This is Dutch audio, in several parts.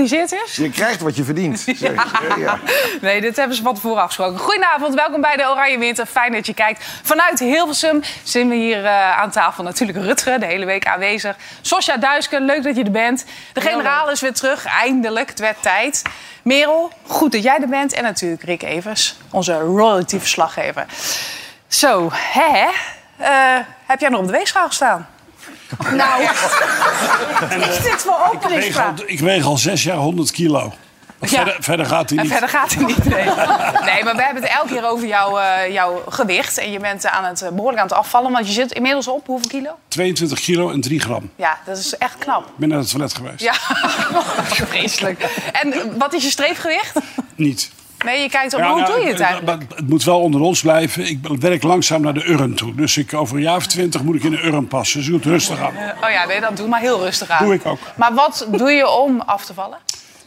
dit georganiseerd is? Je krijgt wat je verdient. Ja. Nee, dit hebben ze van tevoren afgesproken. Goedenavond, welkom bij de Oranje Winter. Fijn dat je kijkt. Vanuit Hilversum zijn we hier eh, aan tafel. Natuurlijk Rutger, de hele week aanwezig. Sosja Duisker, leuk dat je er bent. De generaal is weer terug, eindelijk. Het werd tijd. Merel, goed dat jij er bent. En natuurlijk Rick Evers, onze royalty-verslaggever. Zo, hè, hè? Eh, heb jij nog op de weegschaal gestaan? Nou, is dit voor Ik weeg, al, openingsvraag? ik weeg al zes jaar 100 kilo. Verder, verder gaat hij En niet. verder gaat het niet. Nee. nee, maar we hebben het elke keer over jouw, eh, jouw gewicht. En je bent aan het, eh, behoorlijk aan het afvallen. Want je zit inmiddels op hoeveel kilo? 22 kilo en 3 gram. Ja, dat is echt knap. Ik ben naar het toilet geweest. Ja, vreselijk. En wat is je streefgewicht? Niet. Nee, je kijkt op Ja, hoe nou, doe je het eigenlijk? Het, moet wel onder ons blijven. Ik werk langzaam naar de urn toe. Dus ik, over een jaar of twintig moet ik in de urn passen. Dus doe het rustig aan. Oh ja, nee, dat doe maar heel rustig aan. Doe ik ook. Maar wat doe je om af te vallen?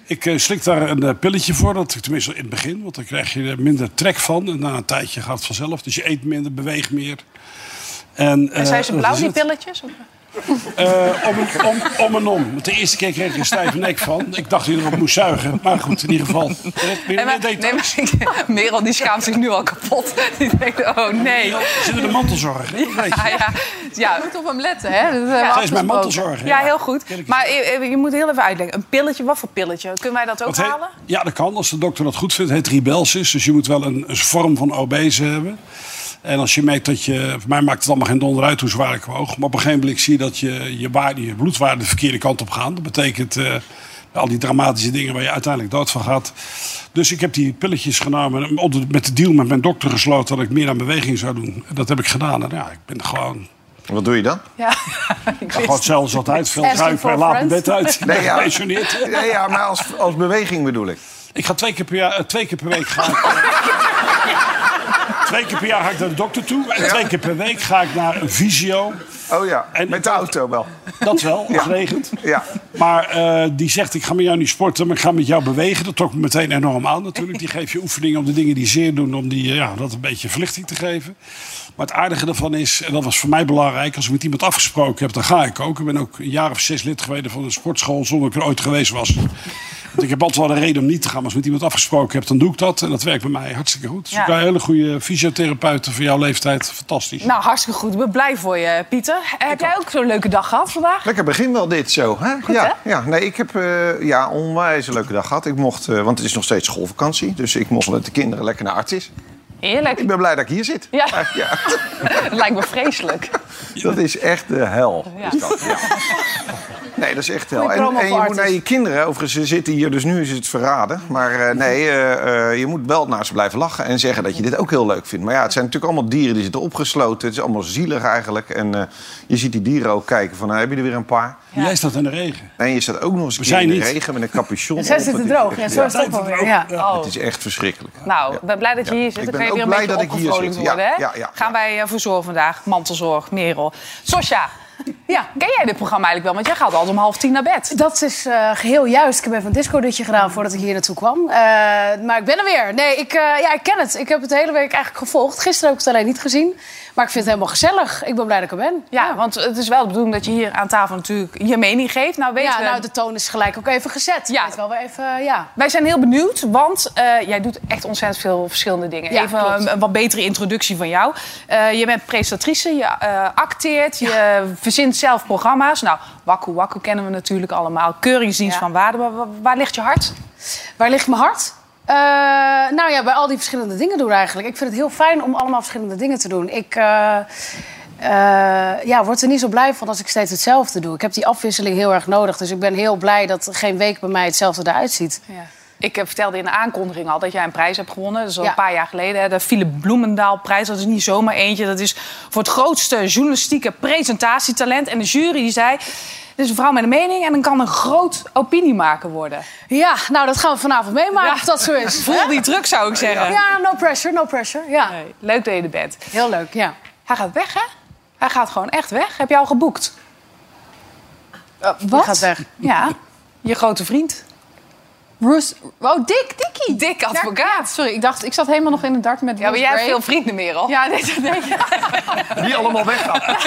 Ik eh, slik daar een eh, pilletje voor, dat, tenminste in het begin. Want dan krijg je er minder trek van. En na een tijdje gaat het vanzelf. Dus je eet minder, beweegt meer. En, En zijn ze eh, blauw, die pilletjes? Of- Eh, om, en- om, om en om. Want de eerste keer kreeg ik een stijve nek van. Ik dacht dat je erop moest zuigen. Maar goed, in ieder geval. Weer Nee, meer maar, details. nee, maar Merel die schaamt zich nu al kapot. Die denkt, oh nee. Zit er de mantelzorg? hè? Dat weet je. Ja, ja, ja. moet op hem letten, hè? Dat Zij is mijn afgesproken. mantelzorger. Ja, heel goed. Maar je, je moet heel even uitleggen. Een pilletje, wat voor pilletje? Kunnen wij dat ook Dat heet- halen? ja, dat kan. Als de dokter dat goed vindt. Het heet Ribelsis. Dus je moet wel een, een vorm van obese hebben. En als je merkt dat je... Voor mij maakt het allemaal geen donder uit hoe zwaar ik woog. Maar op een gegeven moment zie je dat je, je, waarde, je bloedwaarden de verkeerde kant op gaan. Dat betekent eh, al die dramatische dingen waar je uiteindelijk dood van gaat. Dus ik heb die pilletjes genomen. Met de deal met mijn dokter gesloten dat ik meer aan beweging zou doen. En dat heb ik gedaan. En ja, ik ben gewoon... Wat doe je dan? Ja, ik Gewoon hetzelfde als altijd. Veel for en laat mijn bed uit. Nee, ja. gepensioneerd. Ja, ja maar als, als beweging bedoel ik. Ik ga twee keer per, jaar, eh, twee keer per week ga eh, twee keer per jaar ga ik naar de dokter toe. En twee keer per week ga ik naar een visio. Oh ja, En- met de auto wel. Dat wel, als het regent. Ja. Maar eh, die zegt, ik ga met jou niet sporten, maar ik ga met jou bewegen. Dat trok me meteen enorm aan natuurlijk. Die geeft je oefeningen om de dingen die zeer doen... om die, eh, ja, dat een beetje verlichting te geven. Maar het aardige ervan is, en dat was voor mij belangrijk... als ik met iemand afgesproken heb, dan ga ik ook. Ik ben ook een jaar of zes lid geweest van een sportschool... zonder dat ik er ooit geweest was. Want ik heb altijd wel een reden om niet te gaan. Maar als ik met iemand afgesproken heb, dan doe ik dat. En dat werkt bij mij hartstikke goed. Dus Ja. ik heb een hele goede fysiotherapeuten voor jouw leeftijd. Fantastisch. Nou, hartstikke goed. Ik ben blij voor je, Pieter. Eh, Heb jij ook zo'n leuke dag gehad vandaag? Lekker begin wel dit zo. Hè? ja, hè? ja, nee, ik heb eh ja, onwijs een leuke dag gehad. Ik mocht, eh, want het is nog steeds schoolvakantie. Dus ik mocht met de kinderen lekker naar Artis. Ik ben blij dat ik hier zit. Ja. Ja. Dat lijkt me vreselijk. Dat is echt de hel. Ja. Is dat, ja. Nee, dat is echt hel. En, je moet naar je kinderen, overigens, ze zitten hier, dus nu is het verraden. Maar eh, nee, eh, eh, je moet wel naar ze blijven lachen en zeggen dat je dit ook heel leuk vindt. Maar ja, het zijn natuurlijk allemaal dieren die zitten opgesloten. Het is allemaal zielig eigenlijk. En je ziet die dieren ook kijken van, nou, heb je er weer een paar? Jij staat in de regen. En je staat ook nog eens een keer in de niet. regen met een capuchon Zij zitten droog. Ja, zo is het ook weer. Ja. Oh. Het is echt verschrikkelijk. Nou, ik ben blij dat je hier zit. Ik ben ook weer een blij beetje dat ik hier zit. Worden. Gaan wij eh, voor zorgen vandaag. Mantelzorg, Merel. Sosja, ja, ken jij dit programma eigenlijk wel? Want jij gaat altijd om half tien naar bed. Dat is eh, geheel juist. Ik heb even een disco-dutje gedaan voordat ik hier naartoe kwam. Eh, maar ik ben er weer. Nee, ik, eh, ja, ik ken het. Ik heb het de hele week eigenlijk gevolgd. Gisteren heb ik het alleen niet gezien. Maar ik vind het helemaal gezellig. Ik ben blij dat ik er ben. Ja, want het is wel de bedoeling dat je hier aan tafel natuurlijk je mening geeft. Nou, weet Ja, we- nou, de toon is gelijk ook even gezet. Ja. Wel weer even, ja. Wij zijn heel benieuwd, want jij doet echt ontzettend veel verschillende dingen. Ja, Even een, een wat betere introductie van jou. Je bent presentatrice, je acteert, je verzint zelf programma's. Nou, Wakku Wakku kennen we natuurlijk allemaal. Keuringsdienst Ja. van waarde. Waar, waar- ligt je hart? Waar ligt mijn hart? Eh, nou ja, bij al die verschillende dingen doen eigenlijk. Ik vind het heel fijn om allemaal verschillende dingen te doen. Ik eh, eh, ja, word er niet zo blij van als ik steeds hetzelfde doe. Ik heb die afwisseling heel erg nodig. Dus ik ben heel blij dat geen week bij mij hetzelfde eruit ziet. Ik eh, vertelde in de aankondiging al dat jij een prijs hebt gewonnen. Dat is al Ja. een paar jaar geleden. hè, De Philip Bloemendaal-prijs. Dat is niet zomaar eentje. Dat is voor het grootste journalistieke presentatietalent. En de jury die zei... Dit is een vrouw met een mening en dan kan een groot opiniemaker worden. Ja, nou dat gaan we vanavond meemaken Ja. of dat zo is. Voel die druk, zou ik zeggen. Ja, no pressure, no pressure. Ja, Nee, leuk dat je er bent. heel leuk, ja. Hij gaat weg, hè? Hij gaat gewoon echt weg. Heb je al geboekt? Wat? Die gaat weg. Ja, je grote vriend. Bruce... Oh, Dick, Dickie. Dik advocaat. Sorry, ik dacht, ik zat helemaal nog in het dart met Ja, maar Bruce jij hebt veel vrienden, Merel. Ja, nee, nee. Die allemaal weggaan.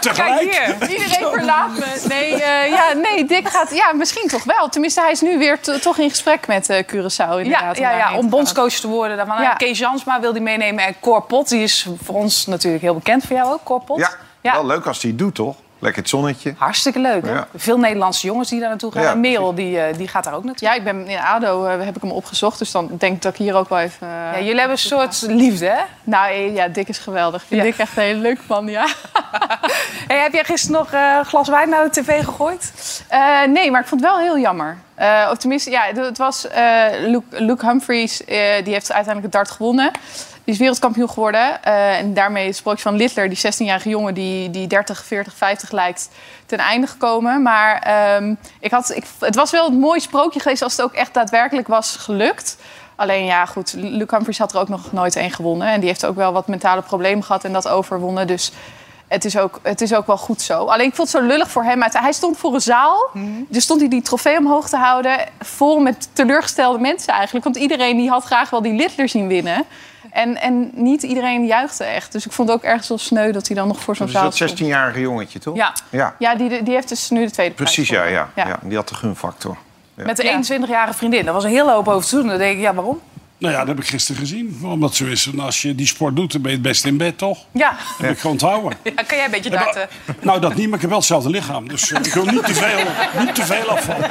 Tegelijk. Kijk hier. Iedereen verlaat me. Nee, eh, ja, nee, Dick gaat... Ja, misschien toch wel. Tenminste, hij is nu weer to- toch in gesprek met eh Curaçao Ja, inderdaad. ja, ja, daarheen om bondscoach te worden. Daarvan, Ja. Kees Jansma wil die meenemen. En Cor Pot, die is voor ons natuurlijk heel bekend. Voor jou ook, Cor Pot? Ja, Ja. wel leuk als hij het doet, toch? Lekker het zonnetje. Hartstikke leuk, hè? Ja. Veel Nederlandse jongens die daar naartoe gaan. Ja, en Merel, die, eh, die gaat daar ook naartoe. Ja, ik ben in ADO eh, heb ik hem opgezocht. Dus dan denk ik dat ik hier ook wel even... eh, Ja, jullie hebben een soort liefde, hè? Nou ja, Dick is geweldig. Ik vind Ja. Dick echt een hele leuke man, ja. Hey, heb jij gisteren nog eh, een glas wijn naar de tv gegooid? Eh, nee, maar ik vond het wel heel jammer. Eh, of tenminste, ja, het was eh, Luke, Luke Humphries, eh, die heeft uiteindelijk het dart gewonnen. Die is wereldkampioen geworden. Eh, en daarmee is het sprookje van Littler, die 16-jarige jongen die, die 30, 40, 50 lijkt, ten einde gekomen. Maar ehm, ik had, ik, het was wel een mooi sprookje geweest als het ook echt daadwerkelijk was gelukt. Alleen ja, goed, Luke Humphries had er ook nog nooit één gewonnen. En die heeft ook wel wat mentale problemen gehad en dat overwonnen. Dus het is, ook, het is ook wel goed zo. Alleen ik vond het zo lullig voor hem. Hij stond voor een zaal. Dus stond hij die trofee omhoog te houden. Vol met teleurgestelde mensen eigenlijk. Want iedereen die had graag wel die Littler zien winnen. En, en niet iedereen juichte echt. Dus ik vond het ook ergens wel sneu dat hij dan nog voor zo'n zaal dat stond. 16-jarige jongetje, toch? Ja. Ja, Ja, die, die heeft dus nu de tweede prijs. precies, ja, ja, ja. Die had de gunfactor. Met de Ja. 21-jarige vriendin. Daar was een hele hoop over te doen. Dan denk ik, ja, waarom? Nou ja, dat heb ik gisteren gezien. Waarom dat zo is. En als je die sport doet, dan ben je het best in bed, toch? Ja, Dat heb ik gewoon te houden. ja kan jij een beetje darten? Nou, dat niet, maar ik heb wel hetzelfde lichaam. Dus eh, ik wil niet te veel, niet te veel afvallen.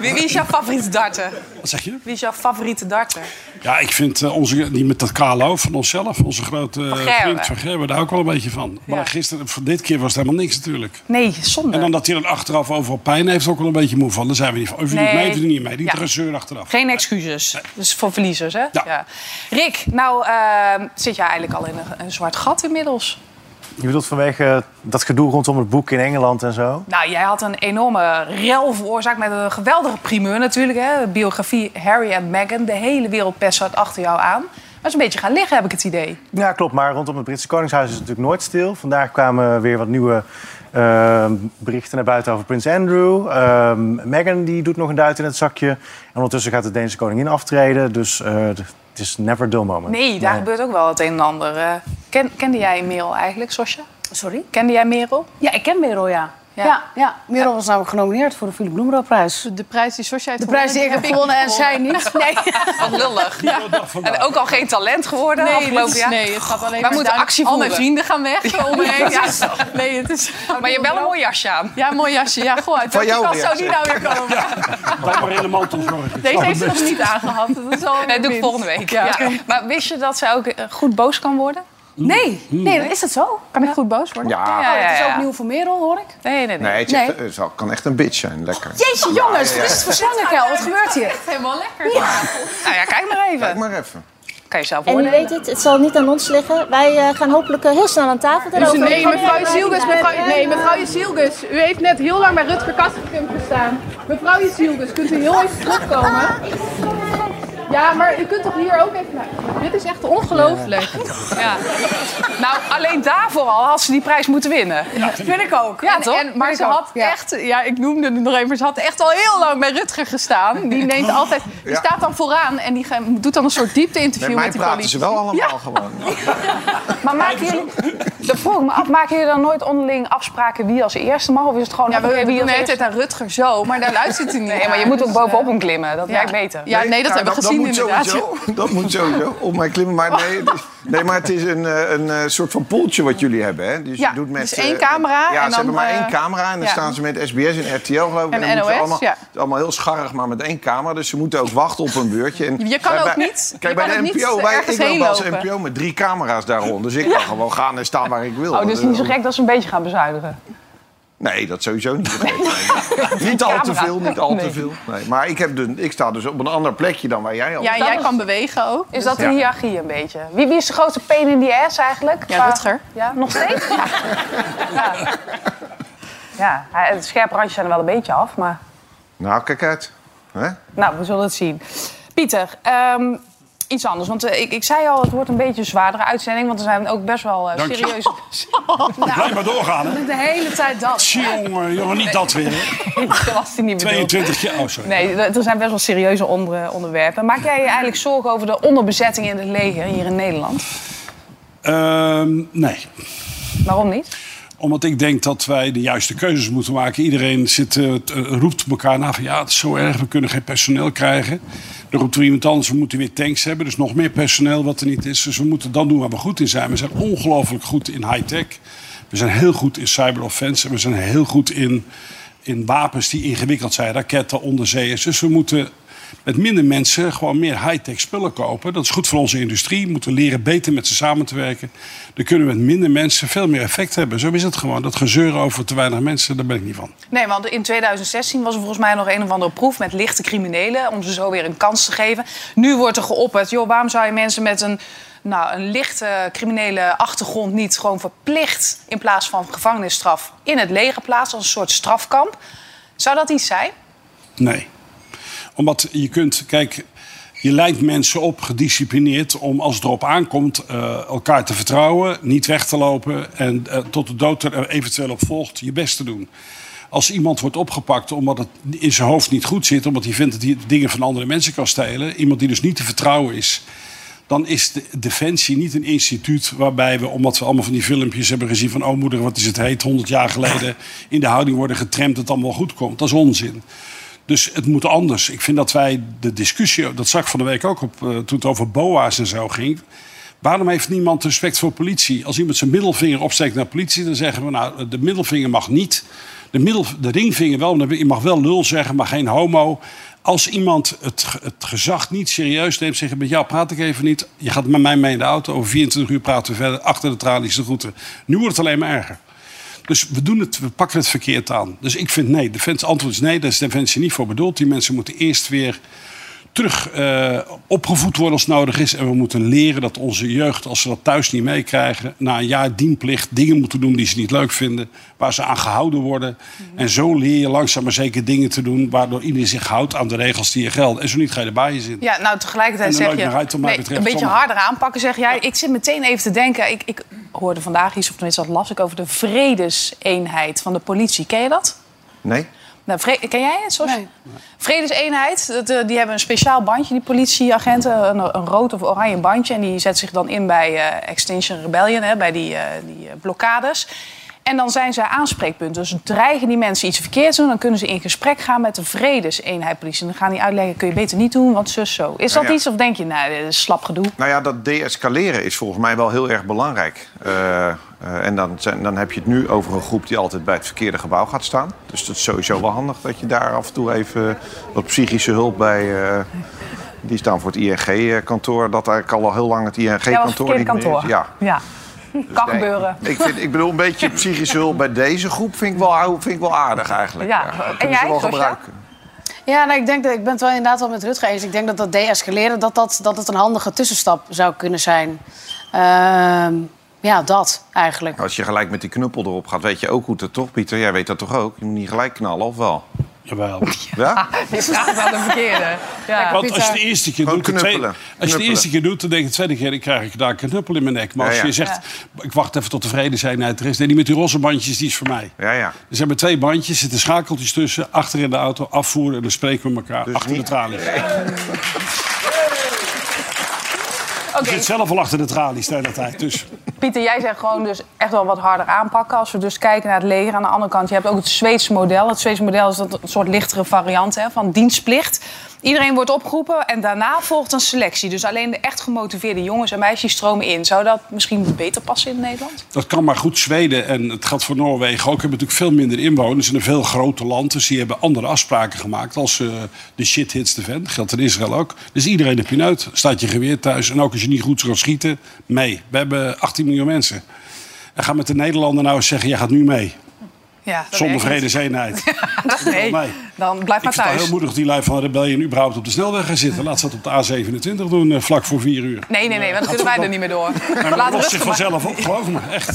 Wie, wie is jouw favoriete darter? Wat zeg je? Wie is jouw favoriete darter? Ja, ik vind eh, onze, die met dat kale hoofd van onszelf, onze grote Gerwen. vriend van Gerben, daar ook wel een beetje van. Maar Ja. gisteren, voor dit keer was het helemaal niks natuurlijk. Nee, zonde. En dan dat hij dan achteraf overal pijn heeft, ook wel een beetje moe van. Daar zijn we niet van. Of je Nee. doet mee of je doet niet mee. Die Ja. achteraf. Geen excuses. Dus voor verliezers, hè? Ja. Rick, nou ehm, zit jij eigenlijk al in een, een zwart gat inmiddels. Je bedoelt vanwege dat gedoe rondom het boek in Engeland en zo? Nou, jij had een enorme rel veroorzaakt met een geweldige primeur natuurlijk. Hè? De biografie Harry en Meghan. De hele wereld pest zat achter jou aan. Maar is een beetje gaan liggen, heb ik het idee. Ja, klopt. Maar rondom het Britse Koningshuis is het natuurlijk nooit stil. Vandaag kwamen weer wat nieuwe eh, berichten naar buiten over Prins Andrew. Ehm Meghan die doet nog een duit in het zakje. En ondertussen gaat de Deense koningin aftreden. Dus eh, het is never a dull moment. Nee, daar gebeurt ook wel het een en ander. Eh, ken, kende jij Merel eigenlijk, Sosja? Sorry? Kende jij Merel? Ja, ik ken Merel, ja. Ja. Ja, ja, Merel was namelijk genomineerd voor de Philip Bloemendaal-prijs. De prijs die Sosja heeft De prijs die ik heb gewonnen en zij niet. Nee. Wat lullig. En ook al geen talent geworden Nee, afgelopen is- jaar. nee, het gaat alleen maar moeten actie Al mijn voeren. vrienden gaan weg om me heen. Ja. Nee, het is... Maar je hebt wel een mooi jasje aan. Ja, mooi jasje. Ja, goh, uit Van jou zou die nou weer komen? Blijf maar in de mantel zorgen. Deze heeft ze nog niet aangehad. Dat is al Nee, doe ik volgende week. Ja, Ja. oké. Maar wist je dat zij ook eh, goed boos kan worden? Nee, nee, dat is dat zo? Kan ik goed boos worden? Ja, Ja, Oh, het is ook nieuw voor Merel, hoor ik. Nee, nee, nee. nee, het, Nee. is- het kan echt een bitch zijn. Lekker. Jeetje, jongens, wat is het voor slangenkuil? Wat gebeurt hier? Helemaal lekker. Nou ja, kijk maar Kijk even. maar even. Kan je zelf En u weet het, het zal niet aan ons liggen. Wij eh, gaan hopelijk eh, heel snel aan tafel daarover. Nee, mevrouw Jezielgus, mevrouw, nee, mevrouw Jezielgus. U heeft net heel lang bij Rutger Kastenkamp gestaan. Mevrouw Jezielgus, kunt u heel even terugkomen? Ja, maar u kunt toch hier ook even naar... Dit is echt ongelooflijk. Ja. Nou, alleen daarvoor al had ze die prijs moeten winnen. Vind ik ook. Ja, En- toch? en- maar Vind ze ook. had Ja. echt, ja, ik noemde het nog even, maar ze had echt al heel lang bij Rutger gestaan. Die neemt altijd, die Ja. staat dan vooraan en die doet dan een soort diepte-interview Met met die praten politie. ze wel allemaal gewoon. Maar maken jullie... Dat vroeg ik me af, maken jullie dan nooit onderling afspraken wie als eerste mag? Of is het gewoon... Ja, we doen de hele tijd aan Rutger zo, maar daar luistert hij niet Nee, maar je moet ook Dus, bovenop eh, hem klimmen. Dat ja. werkt beter. Ja, nee, dat Ja, hebben we gezien moet inderdaad. Sowieso, dat moet sowieso op mij klimmen. Maar nee, het is, nee, maar het is een, eh, een eh, soort van poeltje wat jullie hebben. Hè? Dus Ja, je doet met, dus één camera Ja, en ze dan, hebben maar één camera. En dan ja. staan ze met SBS en RTL geloof ik. En dan moeten ze NOS, allemaal, ja. Het is allemaal heel scharrig, maar met één camera. Dus ze moeten ook wachten op een beurtje. En Je kan bij- ook niet- Kijk, bij de NPO, wij, ik loop als. NPO met drie camera's daar rond. Dus ik kan gewoon gaan en staan waar ik wil. Oh, dus niet zo gek dat ze een beetje gaan bezuinigen. Nee, dat sowieso niet. Nee, nee. niet al te veel, niet al te veel. Nee, maar ik, heb de, ik sta dus op een ander plekje dan waar jij al Ja, jij kan bewegen ook. Is dat de Ja. hiërarchie een beetje? Wie, wie is de grootste pain in the ass eigenlijk? Ja, Rutger. Ja, nog steeds? Ja. ja. het scherpe randjes zijn er wel een beetje af, maar... Nou, kijk uit. Hè? Nou, we zullen het zien. Pieter, ehm, iets anders. Want eh, ik, ik zei al, het wordt een beetje een zwaardere uitzending. Want er zijn ook best wel eh, serieuze... Blijf maar doorgaan, hè. De hele tijd dat. Jongen, jongen, niet dat weer. Dat was die niet bedoeld. 22 jaar, oh sorry. Nee, er zijn best wel serieuze onder, onderwerpen. Maak jij je eigenlijk zorgen over de onderbezetting in het leger hier in Nederland? Ehm, nee. Waarom niet? Omdat ik denk dat wij de juiste keuzes moeten maken. Iedereen zit, eh, roept elkaar na van ja, het is zo erg, we kunnen geen personeel krijgen. Dan roept er iemand anders, we moeten weer tanks hebben. Dus nog meer personeel wat er niet is. Dus we moeten dan doen waar we goed in zijn. We zijn ongelooflijk goed in high-tech. We zijn heel goed in cyberoffense. We zijn heel goed in, in wapens die ingewikkeld zijn. Raketten, onderzeeërs. Dus we moeten met minder mensen gewoon meer high-tech spullen kopen. Dat is goed voor onze industrie. We moeten leren beter met ze samen te werken. Dan kunnen we met minder mensen veel meer effect hebben. Zo is het gewoon. Dat gezeur over te weinig mensen, daar ben ik niet van. Nee, want in 2016 was er volgens mij nog een of andere proef met lichte criminelen. om ze zo weer een kans te geven. Nu wordt er geopperd, joh, waarom zou je mensen met een, nou, een lichte criminele achtergrond niet gewoon verplicht. in plaats van gevangenisstraf in het leger plaatsen als een soort strafkamp? Zou dat iets zijn? Nee. Omdat je kunt, kijk, je leidt mensen op gedisciplineerd om als het erop aankomt eh, elkaar te vertrouwen, niet weg te lopen en eh, tot de dood er eventueel op volgt je best te doen. Als iemand wordt opgepakt omdat het in zijn hoofd niet goed zit, omdat hij vindt dat hij dingen van andere mensen kan stelen, iemand die dus niet te vertrouwen is, dan is de Defensie niet een instituut waarbij we, omdat we allemaal van die filmpjes hebben gezien van oh wat is het heet, 100 jaar geleden in de houding worden getremd dat het allemaal goed komt. Dat is onzin. Dus het moet anders. Ik vind dat wij de discussie, dat zag ik van de week ook op, eh, toen het over BOA's en zo ging. Waarom heeft niemand respect voor politie? Als iemand zijn middelvinger opsteekt naar politie, dan zeggen we nou, de middelvinger mag niet. De, middel, de ringvinger wel, je mag wel lul zeggen, maar geen homo. Als iemand het, het gezag niet serieus neemt, zeggen met jou praat ik even niet. Je gaat met mij mee in de auto, over 24 uur praten we verder, achter de tralies de groeten. Nu wordt het alleen maar erger. Dus we, doen het, we pakken het verkeerd aan. Dus ik vind nee. Defensie antwoord is nee. Daar is Defensie niet voor bedoeld. Die mensen moeten eerst weer terug eh, opgevoed worden als nodig is. En we moeten leren dat onze jeugd, als ze dat thuis niet meekrijgen... na een jaar dienplicht dingen moeten doen die ze niet leuk vinden... waar ze aan gehouden worden. En zo leer je langzaam maar zeker dingen te doen... waardoor iedereen zich houdt aan de regels die je gelden. En zo niet ga je erbij zitten. Ja, nou tegelijkertijd En er zeg je... uit, nee, betreft, een beetje sommige. harder aanpakken, zeg jij. Ik zit meteen even te denken... Ik, ik hoorde vandaag iets, of tenminste dat las ik... over de vredeseenheid van de politie. Ken je dat? Nee? Nou, ken jij het? Zoals... Nee. Vredeseenheid, eh, die hebben een speciaal bandje, die politieagenten. Een, een rood of oranje bandje. En die zet zich dan in bij eh, Extinction Rebellion, hè, bij die, eh, die blokkades. En dan zijn ze aanspreekpunten. Dus dreigen die mensen iets verkeerds te doen... dan kunnen ze in gesprek gaan met de vredeseenheid politie. En dan gaan die uitleggen, kun je beter niet doen, want zus zo. Is dat Ja, ja. iets of denk je, nou, dit is slap gedoe? Nou ja, dat deescaleren is volgens mij wel heel erg belangrijk. Eh, eh, en dan, dan heb je het nu over een groep die altijd bij het verkeerde gebouw gaat staan. Dus dat is sowieso wel handig dat je daar af en toe even wat psychische hulp bij... eh, die staan voor het ING-kantoor. Dat eigenlijk al heel lang het Ja, wel ING-kantoor verkeerde kantoor. Ja. Ja. Kan Nee, gebeuren. Ik, vind, ik bedoel, een beetje psychische hulp bij deze groep vind ik wel, vind ik wel aardig eigenlijk. Ja. dat En jij, wel gebruiken. Ja, nou, ik, denk dat, ik ben het wel inderdaad wel met Rutger eens. Ik denk dat dat deescaleren dat, dat, dat het een handige tussenstap zou kunnen zijn. Ehm, ja, dat eigenlijk. Als je gelijk met die knuppel erop gaat, weet je ook hoe het toch, Pieter? Jij weet dat toch ook? Je moet niet gelijk knallen, of wel? Jawel. Ja? Je vraagt wel de verkeerde. Ja. Want als je de eerste keer doet, de tweede, als je de eerste keer doet, dan denk je de tweede keer, dan krijg ik daar een knuppel in mijn nek. Maar als Ja, ja. je zegt, ik wacht even tot de vrede zijn uit er is, nee, die met die roze bandjes, die is voor mij. Ja, ja. Er zijn maar twee bandjes, zitten schakeltjes tussen, achter in de auto, afvoeren en dan spreken we elkaar Dus achter niet- de tralies. Oké, Ik zit zelf al achter de tralies de hele tijd, dus... Pieter, jij zegt gewoon dus echt wel wat harder aanpakken. Als we dus kijken naar het leger. Aan de andere kant, je hebt ook het Zweedse model. Het Zweedse model is dat een soort lichtere variant hè, van dienstplicht. Iedereen wordt opgeroepen en daarna volgt een selectie. Dus alleen de echt gemotiveerde jongens en meisjes stromen in. Zou dat misschien beter passen in Nederland? Dat kan maar goed Zweden en het gaat voor Noorwegen ook. hebben natuurlijk veel minder inwoners en een veel groter land. Dus die hebben andere afspraken gemaakt als eh, de shit hits de. Dat geldt in Israël ook. Dus iedereen de pineut. Staat je geweer thuis. En ook als je niet goed kan schieten, mee. We hebben 18 miljoen mensen. En ga met de Nederlander nou eens zeggen, jij gaat nu mee. Ja, Zonder vredeseenheid. Nee, Nee. dan blijf Ik maar thuis. heel moedig die lui van Rebellion überhaupt op de snelweg gaan zitten. Laat ze dat op de A27 doen, eh, vlak voor 4 uur. Nee, nee, nee, want dan kunnen wij er niet meer door. Maar dat Laat lost zich vanzelf op, geloof me. Echt.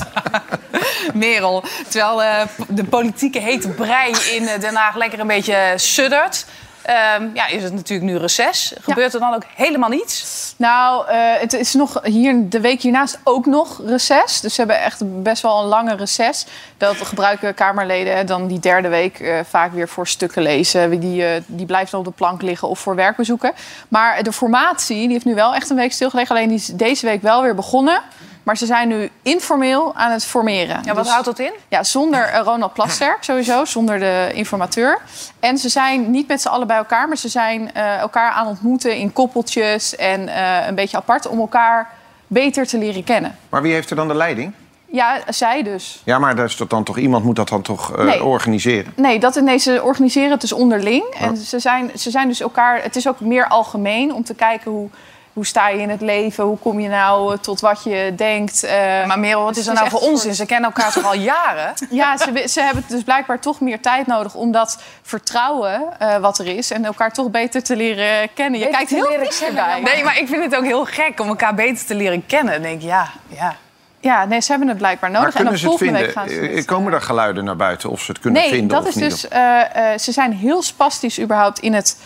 Merel. Terwijl eh, de politieke hete brei in eh, Den Haag lekker een beetje suddert. Ehm, ja, is het natuurlijk nu reces. Gebeurt er dan ook helemaal niets? Nou, eh, het is nog hier, de week hiernaast ook nog reces. Dus ze hebben echt best wel een lange reces. Dat gebruiken Kamerleden dan die derde week eh, vaak weer voor stukken lezen. Die, eh, die blijft dan op de plank liggen of voor werkbezoeken. Maar de formatie die heeft nu wel echt een week stilgelegen. Alleen die is deze week wel weer begonnen. Maar ze zijn nu informeel aan het formeren. Ja, wat Dus- houdt dat in? ja, zonder eh, Ronald Plasterk sowieso, zonder de informateur. En ze zijn niet met z'n allen bij elkaar, maar ze zijn eh, elkaar aan het ontmoeten in koppeltjes en eh, een beetje apart om elkaar beter te leren kennen. Maar wie heeft er dan de leiding? Ja, zij dus. Ja, maar dat dan toch, iemand moet dat dan toch eh, Nee. organiseren? Nee, dat, nee, ze organiseren het dus onderling. En ze zijn, ze zijn dus elkaar. Het is ook meer algemeen om te kijken hoe, hoe sta je in het leven, hoe kom je nou eh, tot wat je denkt. eh, Maar Merel, wat dus is er nou voor een onzin? Ze kennen elkaar toch al jaren? Ja, ze, ze hebben dus blijkbaar toch meer tijd nodig om dat vertrouwen eh, wat er is en elkaar toch beter te leren kennen. Je Beter kijkt heel kennen, erbij. Nee, maar ik vind het ook heel gek om elkaar beter te leren kennen. Dan denk ik, ja, ja. Ja, nee, ze hebben het blijkbaar Maar nodig. en dan kunnen ze het volgende vinden? week gaan ze het, Komen er geluiden naar buiten of ze het kunnen Nee, vinden dat of is niet? dus. eh, eh, ze zijn heel spastisch überhaupt in het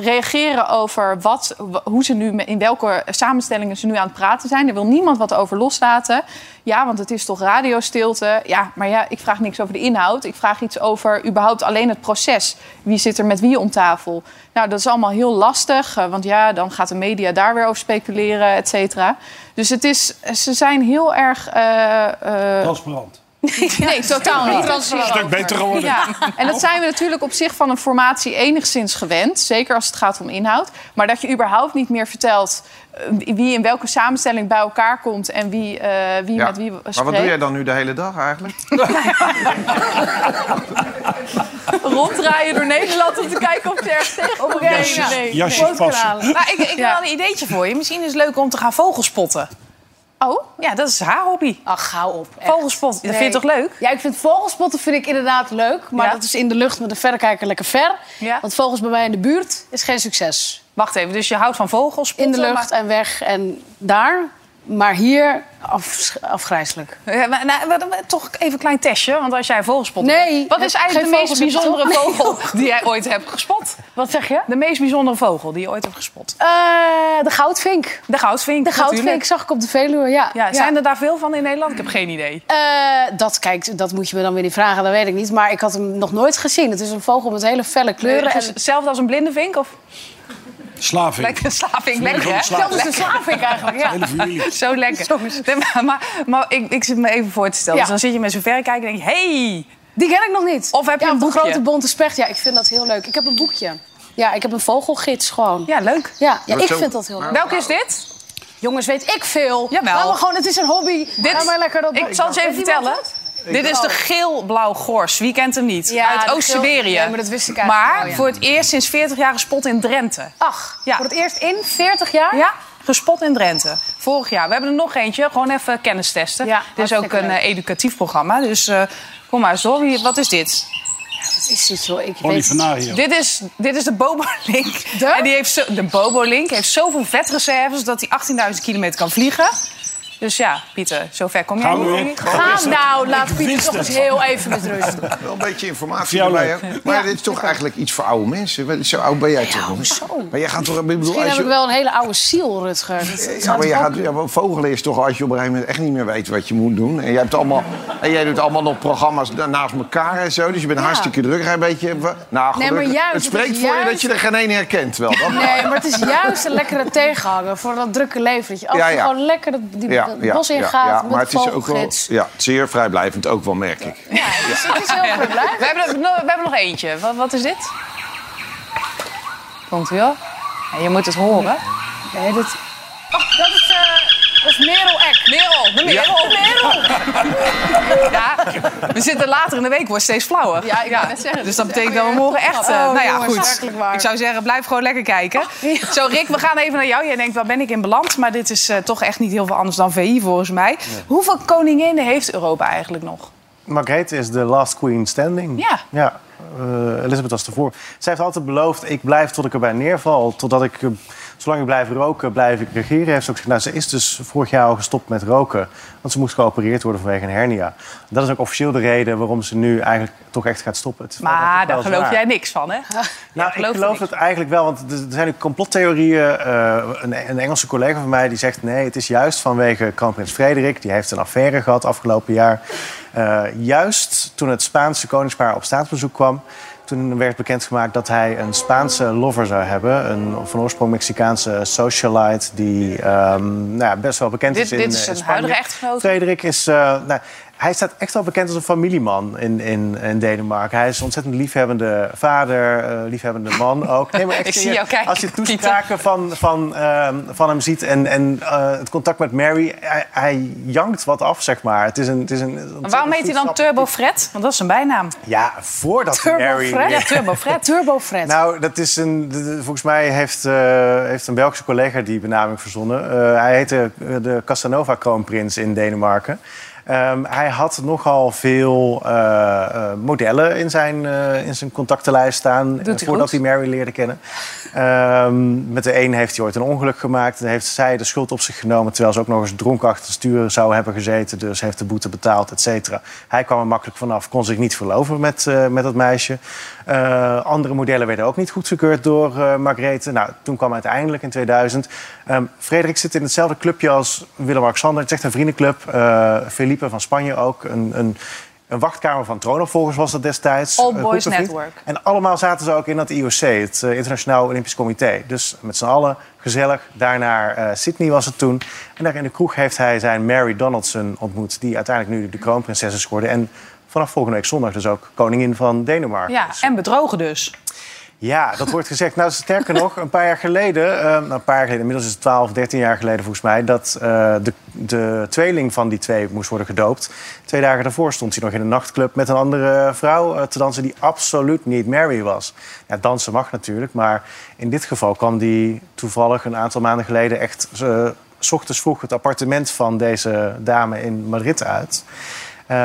reageren over wat, hoe ze nu, in welke samenstellingen ze nu aan het praten zijn. Er wil niemand wat over loslaten. Ja, want het is toch radiostilte. Ja, maar ja, ik vraag niks over de inhoud. Ik vraag iets over überhaupt alleen het proces. Wie zit er met wie om tafel? Nou, dat is allemaal heel lastig. eh, Want ja, dan gaat de media daar weer over speculeren, et cetera. Dus het is, ze zijn heel erg... eh, eh, Transparant. Nee, totaal niet. Een stuk beter geworden. Ja, en dat zijn we natuurlijk op zich van een formatie enigszins gewend. Zeker als het gaat om inhoud. Maar dat je überhaupt niet meer vertelt eh, wie in welke samenstelling bij elkaar komt en wie, eh, wie Ja. met wie spreekt. Maar wat doe jij dan nu de hele dag eigenlijk? Ronddraaien door Nederland om te kijken of ze ergens tegen Jasjes, jasjes passen. Nou, ik, ik heb wel een ideetje voor je. Misschien is het leuk om te gaan vogelspotten. Oh, Ja, dat is haar hobby. Ach, hou op. echt. Vogelspotten, dat vind je toch leuk? Ja, ik vind vogelspotten vind ik inderdaad leuk. Maar Ja? dat is in de lucht met een verrekijker lekker ver. Ja. Want vogels bij mij in de buurt is geen succes. Wacht even, dus je houdt van vogelspotten? In de lucht en weg en daar. Maar hier af, afgrijzelijk. Ja, maar, nou, toch even een klein testje. Want als jij vogelspot Nee, Wat is eigenlijk de meest bijzondere toch? vogel die jij ooit hebt gespot? Wat zeg je? De meest bijzondere vogel die je ooit hebt gespot? Eh, de goudvink. De goudvink. De goudvink natuurlijk. zag ik op de Veluwe, ja. Ja, zijn er daar veel van in Nederland? Ik heb geen idee. Eh, dat, kijk, dat moet je me dan weer niet vragen, dat weet ik niet. Maar ik had hem nog nooit gezien. Het is een vogel met hele felle kleuren. En Hetzelfde als een blinde vink? Of Slaving. lekker slavink? Lekker, hè? slaaf. Zelfs de slavink eigenlijk, ja. Zo lekker. Nee, maar maar, maar ik, ik zit me even voor te stellen. Ja. Dus dan zit je met zo'n verrekijker en denk je... Hey, Die ken ik nog niet. Of heb je ja, een boekje? grote bonte specht. Ja, ik vind dat heel leuk. Ik heb een boekje. Ja, ik heb een vogelgids gewoon. Ja, ja, leuk. ja, Maar ik zo- vind dat heel leuk. Welke is dit? Jongens, weet ik veel. Jawel. Laat me gewoon, het is een hobby. Dit- Laat maar lekker dat Ik zal het je even vertellen. Dit is de geel-blauw gors. Wie kent hem niet? Ja, Uit Oost-Siberië. geel- ja, maar dat wist ik eigenlijk Maar wel, ja. voor het eerst sinds 40 jaar gespot in Drenthe. Ach, Ja. voor het eerst in 40 jaar? Ja, gespot in Drenthe. Vorig jaar. We hebben er nog eentje. Gewoon even kennis testen. Ja, dit is ook een leuk. eh, educatief programma. Dus eh, kom maar eens door. Wie- Wat is dit? Wat is dit, joh? Ik weet. Dit is, dit is de Bobolink. De? En die heeft zo, de Bobolink heeft zoveel vetreserves dat hij 18.000 kilometer kan vliegen. Dus ja, Pieter, zover kom jij niet. Ga nou, laat Pieter toch eens heel even met rust. Wel een beetje informatie erbij. hè? Maar dit is toch eigenlijk iets voor oude mensen. Zo oud ben jij toch nog? zo. Maar jij gaat toch... Ik bedoel, Misschien als heb je, ik wel een hele oude ziel, Rutger. Dat- dat Ja, maar je gaat, ja, vogelen is toch als je op een gegeven moment echt niet meer weet wat je moet doen. En jij, hebt allemaal, en jij doet allemaal nog programma's na- naast elkaar en zo. Dus je bent hartstikke druk. Een beetje, nou, Nee, maar juist, het spreekt voor je dat je er geen een herkent wel. Dat Nee, maar het is juist een lekkere tegenhanger voor dat drukke leven. Dat je af ja. gewoon lekker die, ja, het ja, bos ja, ingaat ja, met maar het is ook wel ja, zeer vrijblijvend ook wel, merk ik. Ja, dus het is heel goed We hebben, we hebben nog eentje. Wat, wat is dit? Komt u wel? Ja, je moet het horen. Nee, dit... Oh, dat is, dat is Merel Eck. Merel, de Merel. De Merel! Ja, we zitten later in de week, wordt steeds flauwer. Ja, ik net zeggen, Dus dat betekent dat we morgen echt... eh, Oh, nou ja, jongens, goed. Ik zou zeggen, blijf gewoon lekker kijken. Zo, Rick, we gaan even naar jou. Jij denkt, waar ben ik in beland? Maar dit is eh, toch echt niet heel veel anders dan VI, volgens mij. Hoeveel koninginnen heeft Europa eigenlijk nog? Margrethe is de last queen standing. Ja. Ja, eh, Elizabeth was ervoor. Zij heeft altijd beloofd, ik blijf tot ik erbij neerval. Totdat ik, eh, zolang ik blijf roken, blijf ik regeren. Heeft ze ook gezegd, nou, ze is dus vorig jaar al gestopt met roken. Want ze moest geopereerd worden vanwege een hernia. Dat is ook officieel de reden waarom ze nu eigenlijk toch echt gaat stoppen. Het Maar daar geloof zwaar. jij niks van, hè? Nou, ik geloof het eigenlijk wel, want er er zijn nu complottheorieën. Eh, een, een Engelse collega van mij die zegt... nee, het is juist vanwege kroonprins Frederik. Die heeft een affaire gehad afgelopen jaar. Eh, juist toen het Spaanse koningspaar op staatsbezoek kwam... toen werd bekendgemaakt dat hij een Spaanse lover zou hebben. Een van oorsprong Mexicaanse socialite die ehm, nou ja, best wel bekend Dit, is in, dit eh, is in een huidige echtgenoot. Frederik is... eh, nou, hij staat echt wel bekend als een familieman in, in, in Denemarken. Hij is een ontzettend liefhebbende vader, eh, liefhebbende man ook. Nee, maar echt Ik zie serieus. jou kijken, Als je toespraken van, van, ehm, van hem ziet en, en eh, het contact met Mary... Hij, hij jankt wat af, zeg maar. Het is een, het is een waarom heet hij dan Turbo Fred? Want dat is een bijnaam. Ja, voordat Turbo Mary... Fred? Ja, Turbo Fred. Turbo Fred. Nou, dat is een, volgens mij heeft, eh, heeft een Belgische collega die benaming verzonnen. Hij heette de Casanova kroonprins in Denemarken. Ehm, hij had nogal veel eh, eh, modellen in zijn, eh, in zijn contactenlijst staan hij voordat goed. hij Mary leerde kennen. Ehm, met de een heeft hij ooit een ongeluk gemaakt. Dan heeft zij de schuld op zich genomen... terwijl ze ook nog eens dronken achter het stuur zou hebben gezeten. Dus heeft de boete betaald, et cetera. Hij kwam er makkelijk vanaf, kon zich niet verloven met, met dat meisje. Andere modellen werden ook niet goedgekeurd door Margrethe. Nou, toen kwam uiteindelijk in 2000. Ehm Frederik zit in hetzelfde clubje als Willem-Alexander. Het is echt een vriendenclub. Eh Felipe van Spanje ook. Een, een, een wachtkamer van troonopvolgers was dat destijds. All Een Boys. Network. En allemaal zaten ze ook in dat IOC, het eh, Internationaal Olympisch Comité. Dus met z'n allen gezellig. Daar naar eh, Sydney was het toen. En daar in de kroeg heeft hij zijn Mary Donaldson ontmoet... die uiteindelijk nu de kroonprinses is geworden. En vanaf volgende week zondag dus ook koningin van Denemarken. Ja, en bedrogen dus. Ja, dat wordt gezegd. Nou, sterker nog, een paar jaar geleden, eh, nou, een paar jaar geleden, inmiddels is het 12, 13 jaar geleden volgens mij, dat eh, de, de tweeling van die twee moest worden gedoopt. Twee dagen daarvoor stond hij nog in een nachtclub met een andere vrouw eh, te dansen die absoluut niet Mary was. Ja, dansen mag natuurlijk, maar in dit geval kwam die toevallig een aantal maanden geleden echt s ochtends vroeg het appartement van deze dame in Madrid uit. Eh,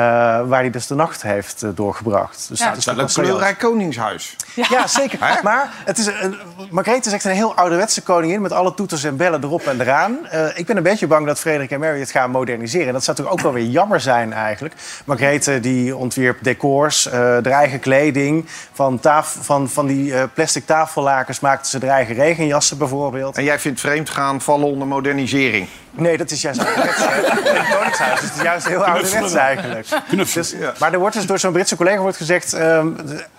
waar hij dus de nacht heeft eh, doorgebracht. Dus Ja. dat is wel een kleurrijk koningshuis. Ja, zeker. Maar het is een, Margrethe is echt een heel ouderwetse koningin... met alle toeters en bellen erop en eraan. Eh, ik ben een beetje bang dat Frederik en Mary het gaan moderniseren. En dat zou toch ook wel weer jammer zijn eigenlijk. Margrethe die ontwierp decors, eh haar eigen kleding. Van, taf, van, van die eh, plastic tafellakens maakten ze haar eigen regenjassen bijvoorbeeld. En jij vindt vreemd gaan vallen onder modernisering. Nee, dat is juist ouderwets. In het Koningshuis is het juist heel ouderwets eigenlijk. Dus, maar er wordt dus door zo'n Britse collega wordt gezegd... ehm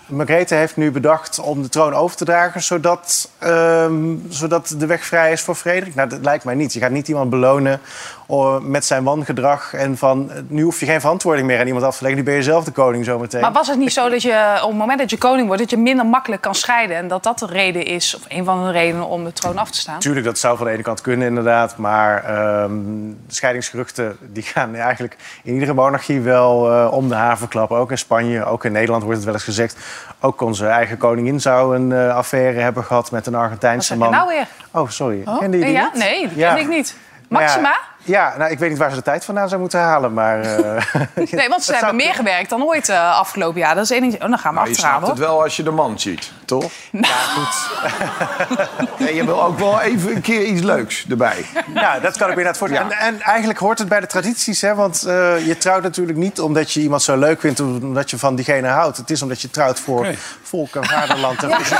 Margrethe heeft nu bedacht om de troon over te dragen... Zodat, ehm, zodat de weg vrij is voor Frederik. Nou, dat lijkt mij niet. Je gaat niet iemand belonen oh, met zijn wangedrag... en van, nu hoef je geen verantwoording meer aan iemand af te leggen. Nu ben je zelf de koning zometeen. Maar was het niet zo dat je op het moment dat je koning wordt... dat je minder makkelijk kan scheiden... en dat dat de reden is, of een van de redenen om de troon af te staan? Tuurlijk, dat zou van de ene kant kunnen inderdaad. Maar ehm, scheidingsgeruchten die gaan eigenlijk in iedere monarchie wel eh, om de haven klappen. Ook in Spanje, ook in Nederland wordt het wel eens gezegd. Ook onze eigen koningin zou een eh, affaire hebben gehad met een Argentijnse man. nou weer? Oh, sorry. Oh, Kende je die ja? niet? Nee, die Ja. ken ik niet. Ja, Maxima? Ja, nou, ik weet niet waar ze de tijd vandaan zou moeten halen, maar... eh, Nee, want ze hebben meer gewerkt dan ooit eh, afgelopen jaar. Dat is één ding. Oh, dan gaan we je achteraan, snapt het wel als je de man ziet, toch? Ja, goed. Je wil ook wel even een keer iets leuks erbij. Ja, dat kan ik me inderdaad voorstellen. Ja. En, en eigenlijk hoort het bij de tradities, hè? want eh, je trouwt natuurlijk niet omdat je iemand zo leuk vindt... of omdat je van diegene houdt. Het is omdat je trouwt voor volk en vaderland. En voor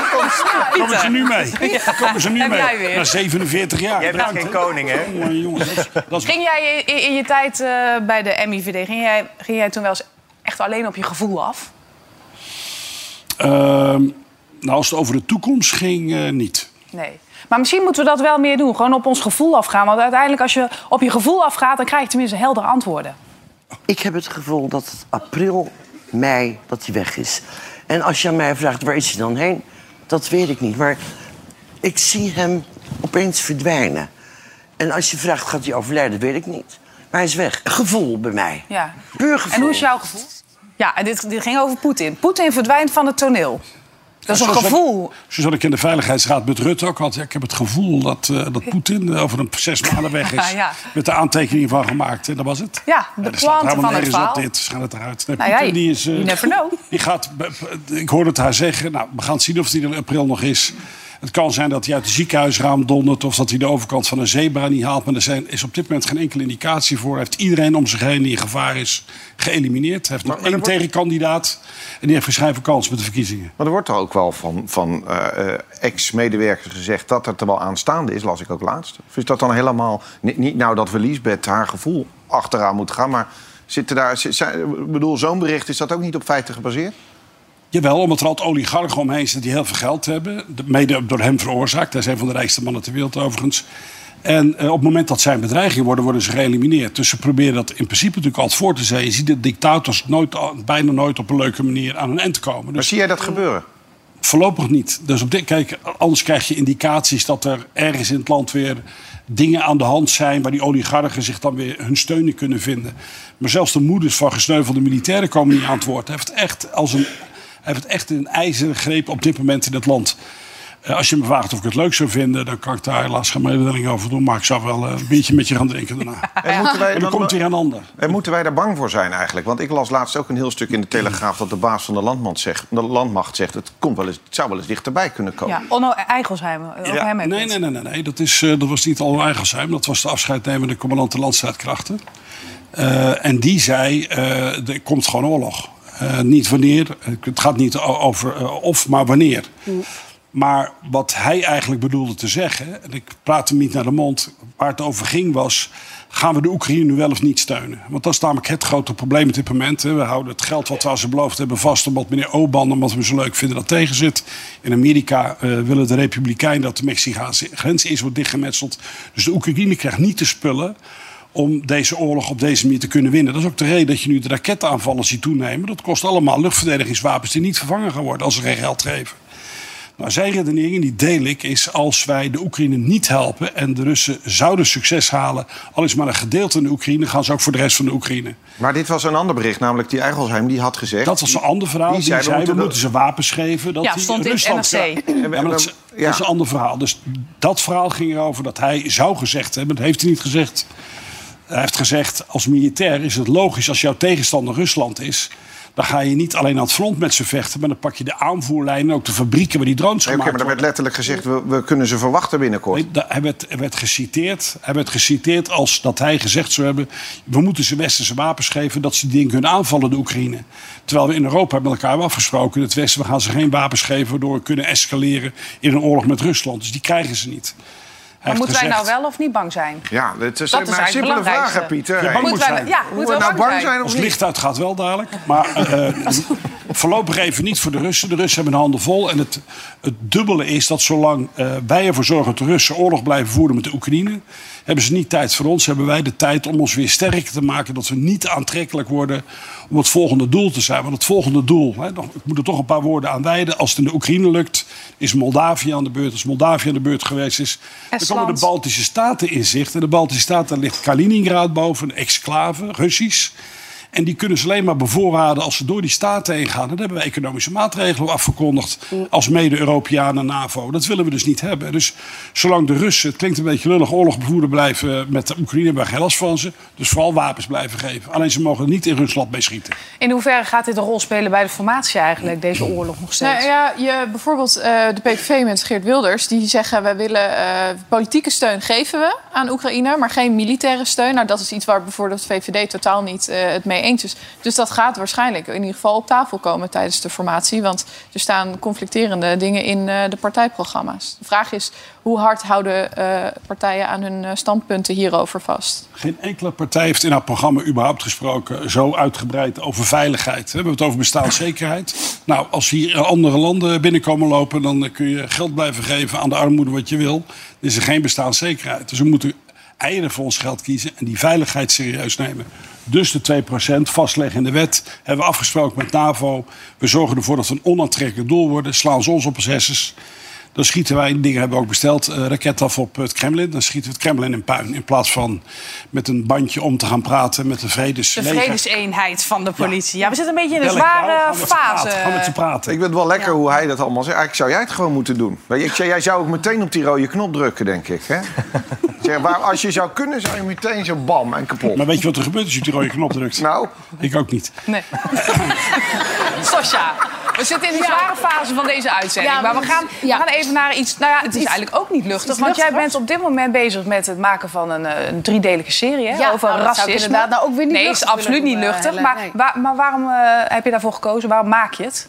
Komen ze nu mee? Komen ze nu Heb mee? weer. Na 47 jaar. Jij bent Bedankt, geen koning, hè? Jongen, jongen, dat Ging jij in, in je tijd eh, bij de MIVD... Ging jij, ging jij toen wel eens echt alleen op je gevoel af? Ehm, nou, als het over de toekomst ging, eh, niet. Nee. Maar misschien moeten we dat wel meer doen. Gewoon op ons gevoel afgaan. Want uiteindelijk als je op je gevoel afgaat... dan krijg je tenminste heldere antwoorden. Ik heb het gevoel dat het april, mei, dat hij weg is. En als je aan mij vraagt, waar is hij dan heen? Dat weet ik niet. Maar ik zie hem opeens verdwijnen. En als je vraagt, gaat hij overlijden? Dat weet ik niet. Maar hij is weg. Gevoel bij mij. Ja. Puur gevoel. En hoe is jouw gevoel? Ja, en dit, dit ging over Poetin. Poetin verdwijnt van het toneel. Dat is een Zoals- gevoel. Zoals ik in de Veiligheidsraad met Rutte ook had. ja, Ik heb het gevoel dat, eh, dat Poetin eh, over een zes maanden weg is. Ja, ja. Met de aantekening van gemaakt. En dat was het. Ja, de er pointe helemaal van het verhaal. op dit. Ze gaan het eruit. Nee, Nou ja, Poetin, die is... eh, you never know. Die gaat, ik hoorde het haar zeggen. Nou, we gaan zien of hij er in april nog is. Het kan zijn dat hij uit het ziekenhuisraam dondert... of dat hij de overkant van een zebra niet haalt. Maar er zijn, is op dit moment geen enkele indicatie voor. Hij heeft iedereen om zich heen die in gevaar is geëlimineerd. Hij heeft nog Maar- maar één wordt- tegenkandidaat. En die heeft waarschijnlijk kans met de verkiezingen. Maar er wordt er ook wel van, van eh, eh, ex-medewerkers gezegd dat het er wel aanstaande is, las ik ook laatst. Of is dat dan helemaal. Niet, niet nou dat we Liesbeth haar gevoel achteraan moet gaan, maar zitten daar. zijn- bedoel, zo'n bericht is dat ook niet op feiten gebaseerd? Jawel, omdat er altijd oligarchen omheen zitten die heel veel geld hebben. De- Mede door hem veroorzaakt. Hij is een van de rijkste mannen ter wereld overigens. En eh, op het moment dat zij een bedreiging worden, worden ze geëlimineerd. Dus ze proberen dat in principe natuurlijk altijd voor te zijn. Je ziet dat dictators nooit, bijna nooit op een leuke manier aan hun eind komen. Maar Dus zie jij dat gebeuren? Voorlopig niet. Dus op dit, kijk, anders krijg je indicaties dat er ergens in het land weer dingen aan de hand zijn waar die oligarchen zich dan weer hun steun in kunnen vinden. Maar zelfs de moeders van gesneuvelde militairen komen niet aan het woord. Hij heeft echt als een, heeft het echt een ijzeren greep op dit moment in het land. Eh, als je me vraagt of ik het leuk zou vinden, dan kan ik daar helaas geen mededeling over doen. Maar ik zou wel eh, een biertje met je gaan drinken daarna. En moeten wij En dan komt weer een ander. En moeten wij daar bang voor zijn eigenlijk? Want ik las laatst ook een heel stuk in de Telegraaf... dat de baas van de, landmacht zegt, de landmacht zegt... Het, komt wel eens, het zou wel eens dichterbij kunnen komen. Ja, Onno Eigelsheim. Ja, hem nee, nee, nee, nee, nee. Dat, is, eh, dat was niet al Eigelsheim. Dat was de afscheidnemende commandant de landstrijdkrachten. Eh, en die zei, eh, er komt gewoon oorlog. Eh, niet wanneer, het gaat niet over eh, of, maar wanneer. Maar wat hij eigenlijk bedoelde te zeggen, en ik praat hem niet naar de mond, waar het over ging was, gaan we de Oekraïne nu wel of niet steunen? Want dat is namelijk het grote probleem op dit moment. hè. We houden het geld wat we aan ze beloofd hebben vast, omdat meneer Oban, omdat we zo leuk vinden, dat tegen zit. In Amerika eh, willen de Republikeinen dat de Mexicaanse grens is wordt dichtgemetseld. Dus de Oekraïne krijgt niet de spullen om deze oorlog op deze manier te kunnen winnen. Dat is ook de reden dat je nu de raketaanvallen ziet toenemen. Dat kost allemaal luchtverdedigingswapens die niet vervangen gaan worden als ze geen geld geven. Nou, zijn redenering, die deel ik, is als wij de Oekraïne niet helpen en de Russen zouden succes halen, al is maar een gedeelte in de Oekraïne, gaan ze ook voor de rest van de Oekraïne. Maar dit was een ander bericht, namelijk die Eigelsheim die had gezegd... Dat was een ander verhaal. Die, zei, we moeten, de- ze wapens geven. Dat Ja, die stond in het Rusland- NRC. Ja, maar dat, is, Ja. dat is een ander verhaal. Dus dat verhaal ging erover dat hij zou gezegd hebben, dat heeft hij niet gezegd. Hij heeft gezegd, als militair is het logisch als jouw tegenstander Rusland is... dan ga je niet alleen aan het front met ze vechten... maar dan pak je de aanvoerlijnen, ook de fabrieken waar die drones Nee, gemaakt maar er werd letterlijk gezegd, we, we kunnen ze verwachten binnenkort. Nee, da- hij, werd, geciteerd, hij werd geciteerd als dat hij gezegd zou hebben... we moeten ze westerse wapens geven dat ze die dingen kunnen aanvallen, de Oekraïne. Terwijl we in Europa met elkaar hebben afgesproken... in het Westen, we gaan ze geen wapens geven... waardoor we kunnen escaleren in een oorlog met Rusland. Dus die krijgen ze niet. Maar moeten wij nou wel of niet bang zijn? Ja, het is Dat is maar een simpele vraag. Pieter. Ja, bang moet Moeten wij, ja, moeten we we nou bang bang zijn? zijn of niet? licht uit gaat wel dadelijk. Maar eh, voorlopig even niet voor de Russen. De Russen hebben de handen vol. En het, het dubbele is dat zolang eh, wij ervoor zorgen dat de Russen oorlog blijven voeren met de Oekraïne... hebben ze niet tijd voor ons. Hebben wij de tijd om ons weer sterker te maken. Dat we niet aantrekkelijk worden om het volgende doel te zijn. Want het volgende doel, hè, nog- ik moet er toch een paar woorden aan wijden. Als het in de Oekraïne lukt, is Moldavië aan de beurt. Als Moldavië aan de beurt geweest is, dan komen de. Baltische Staten in zicht. En de Baltische Staten, daar ligt Kaliningrad boven, een exclave, Russisch. En die kunnen ze alleen maar bevoorraden als ze door die staten heen gaan. Dan hebben we economische maatregelen afgekondigd als mede-Europeanen en NAVO. Dat willen we dus niet hebben. Dus zolang de Russen, het klinkt een beetje lullig, oorlogbevoerder blijven met de Oekraïne, we geen last van ze. Dus vooral wapens blijven geven. Alleen ze mogen er niet in Rusland mee schieten. In hoeverre gaat dit een rol spelen bij de formatie eigenlijk, deze oorlog nog steeds? Nou ja, je, bijvoorbeeld eh, de PVV met Geert Wilders, die zeggen we willen eh, politieke steun geven we aan Oekraïne, maar geen militaire steun. Nou, dat is iets waar bijvoorbeeld de VVD totaal niet eh, het mee eens. Dus dat gaat waarschijnlijk in ieder geval op tafel komen tijdens de formatie, want er staan conflicterende dingen in eh, de partijprogramma's. De vraag is hoe hard houden eh, partijen aan hun eh, standpunten hierover vast? Geen enkele partij heeft in haar programma überhaupt gesproken zo uitgebreid over veiligheid. We hebben het over bestaanszekerheid. Nou, als hier andere landen binnenkomen lopen, dan kun je geld blijven geven aan de armoede wat je wil. Dan is er geen bestaanszekerheid. Dus we moeten eieren voor ons geld kiezen en die veiligheid serieus nemen. Dus de 2% vastleggen in de wet. Hebben we afgesproken met NAVO. We zorgen ervoor dat we een onaantrekkelijk doel worden. Slaan ze ons op hessens. Dan schieten wij, die dingen hebben we ook besteld, eh, raket af op het Kremlin. Dan schieten we het Kremlin in puin. In plaats van met een bandje om te gaan praten met de vredes. de vredeseenheid van de politie. Ja, we zitten een beetje in een zware praten, fase. Gaan met ze praten. Ik vind het wel lekker hoe hij dat allemaal zegt. Eigenlijk zou jij het gewoon moeten doen. Weet je, ik zei, jij zou ook meteen op die rode knop drukken, denk ik. Hè? Zeg, waar, als je zou kunnen, zou je meteen zo bam en kapot. Maar weet je wat er gebeurt als je op die rode knop drukt? Nou, Ik ook niet. Nee. Sosja, we zitten in de zware fase van deze uitzending. Ja, maar we gaan, ja. we gaan even naar iets... Nou ja, het is eigenlijk ook niet luchtig. is Want jij bent op dit moment bezig met het maken van een, eh, een driedelige serie hè, Ja, over nou, dat zou ik racisme. inderdaad nou ook weer niet Nee, is luchtig absoluut willen niet doen, eh, luchtig. Maar, nee. waar- maar waarom eh, heb je daarvoor gekozen? Waarom maak je het?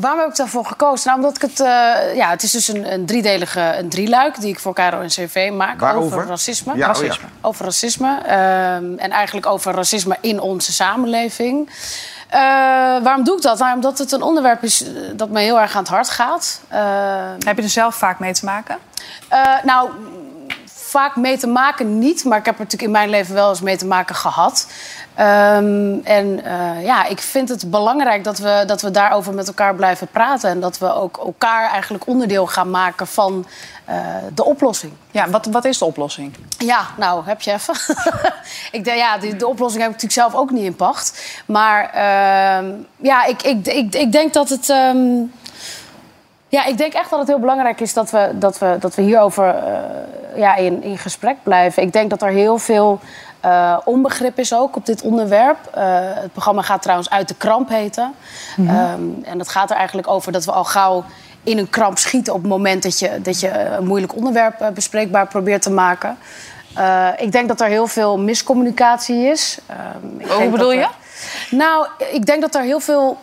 Waarom heb ik daarvoor gekozen? Nou, omdat ik het... eh, ja, het is dus een, een driedelige een drieluik die ik voor Caro en CV maak. Waarover? Over racisme. Ja, oh racisme. Over racisme. ehm, en eigenlijk over racisme in onze samenleving. Eh, waarom doe ik dat? Nou, omdat het een onderwerp is eh, dat me heel erg aan het hart gaat. Eh, Heb je er zelf vaak mee te maken? nou, vaak mee te maken niet, maar ik heb er natuurlijk in mijn leven wel eens mee te maken gehad. Ehm, en eh, ja, ik vind het belangrijk dat we, dat we daarover met elkaar blijven praten. En dat we ook elkaar eigenlijk onderdeel gaan maken van eh, de oplossing. Ja, wat, wat is de oplossing? Ja, nou, heb je even. ik denk, ja, de, de oplossing heb ik natuurlijk zelf ook niet in pacht. Maar ehm, ja, ik, ik, ik, ik denk dat het. ehm, ja, ik denk echt dat het heel belangrijk is dat we, dat we, dat we hierover eh, ja, in, in gesprek blijven. Ik denk dat er heel veel eh, onbegrip is ook op dit onderwerp. Eh, het programma gaat trouwens uit de kramp heten. Ehm, en dat gaat er eigenlijk over dat we al gauw in een kramp schieten op het moment dat je, dat je een moeilijk onderwerp eh, bespreekbaar probeert te maken. Eh, ik denk dat er heel veel miscommunicatie is. Ehm, ik Hoe denk bedoel er- Nou, ik denk dat er heel veel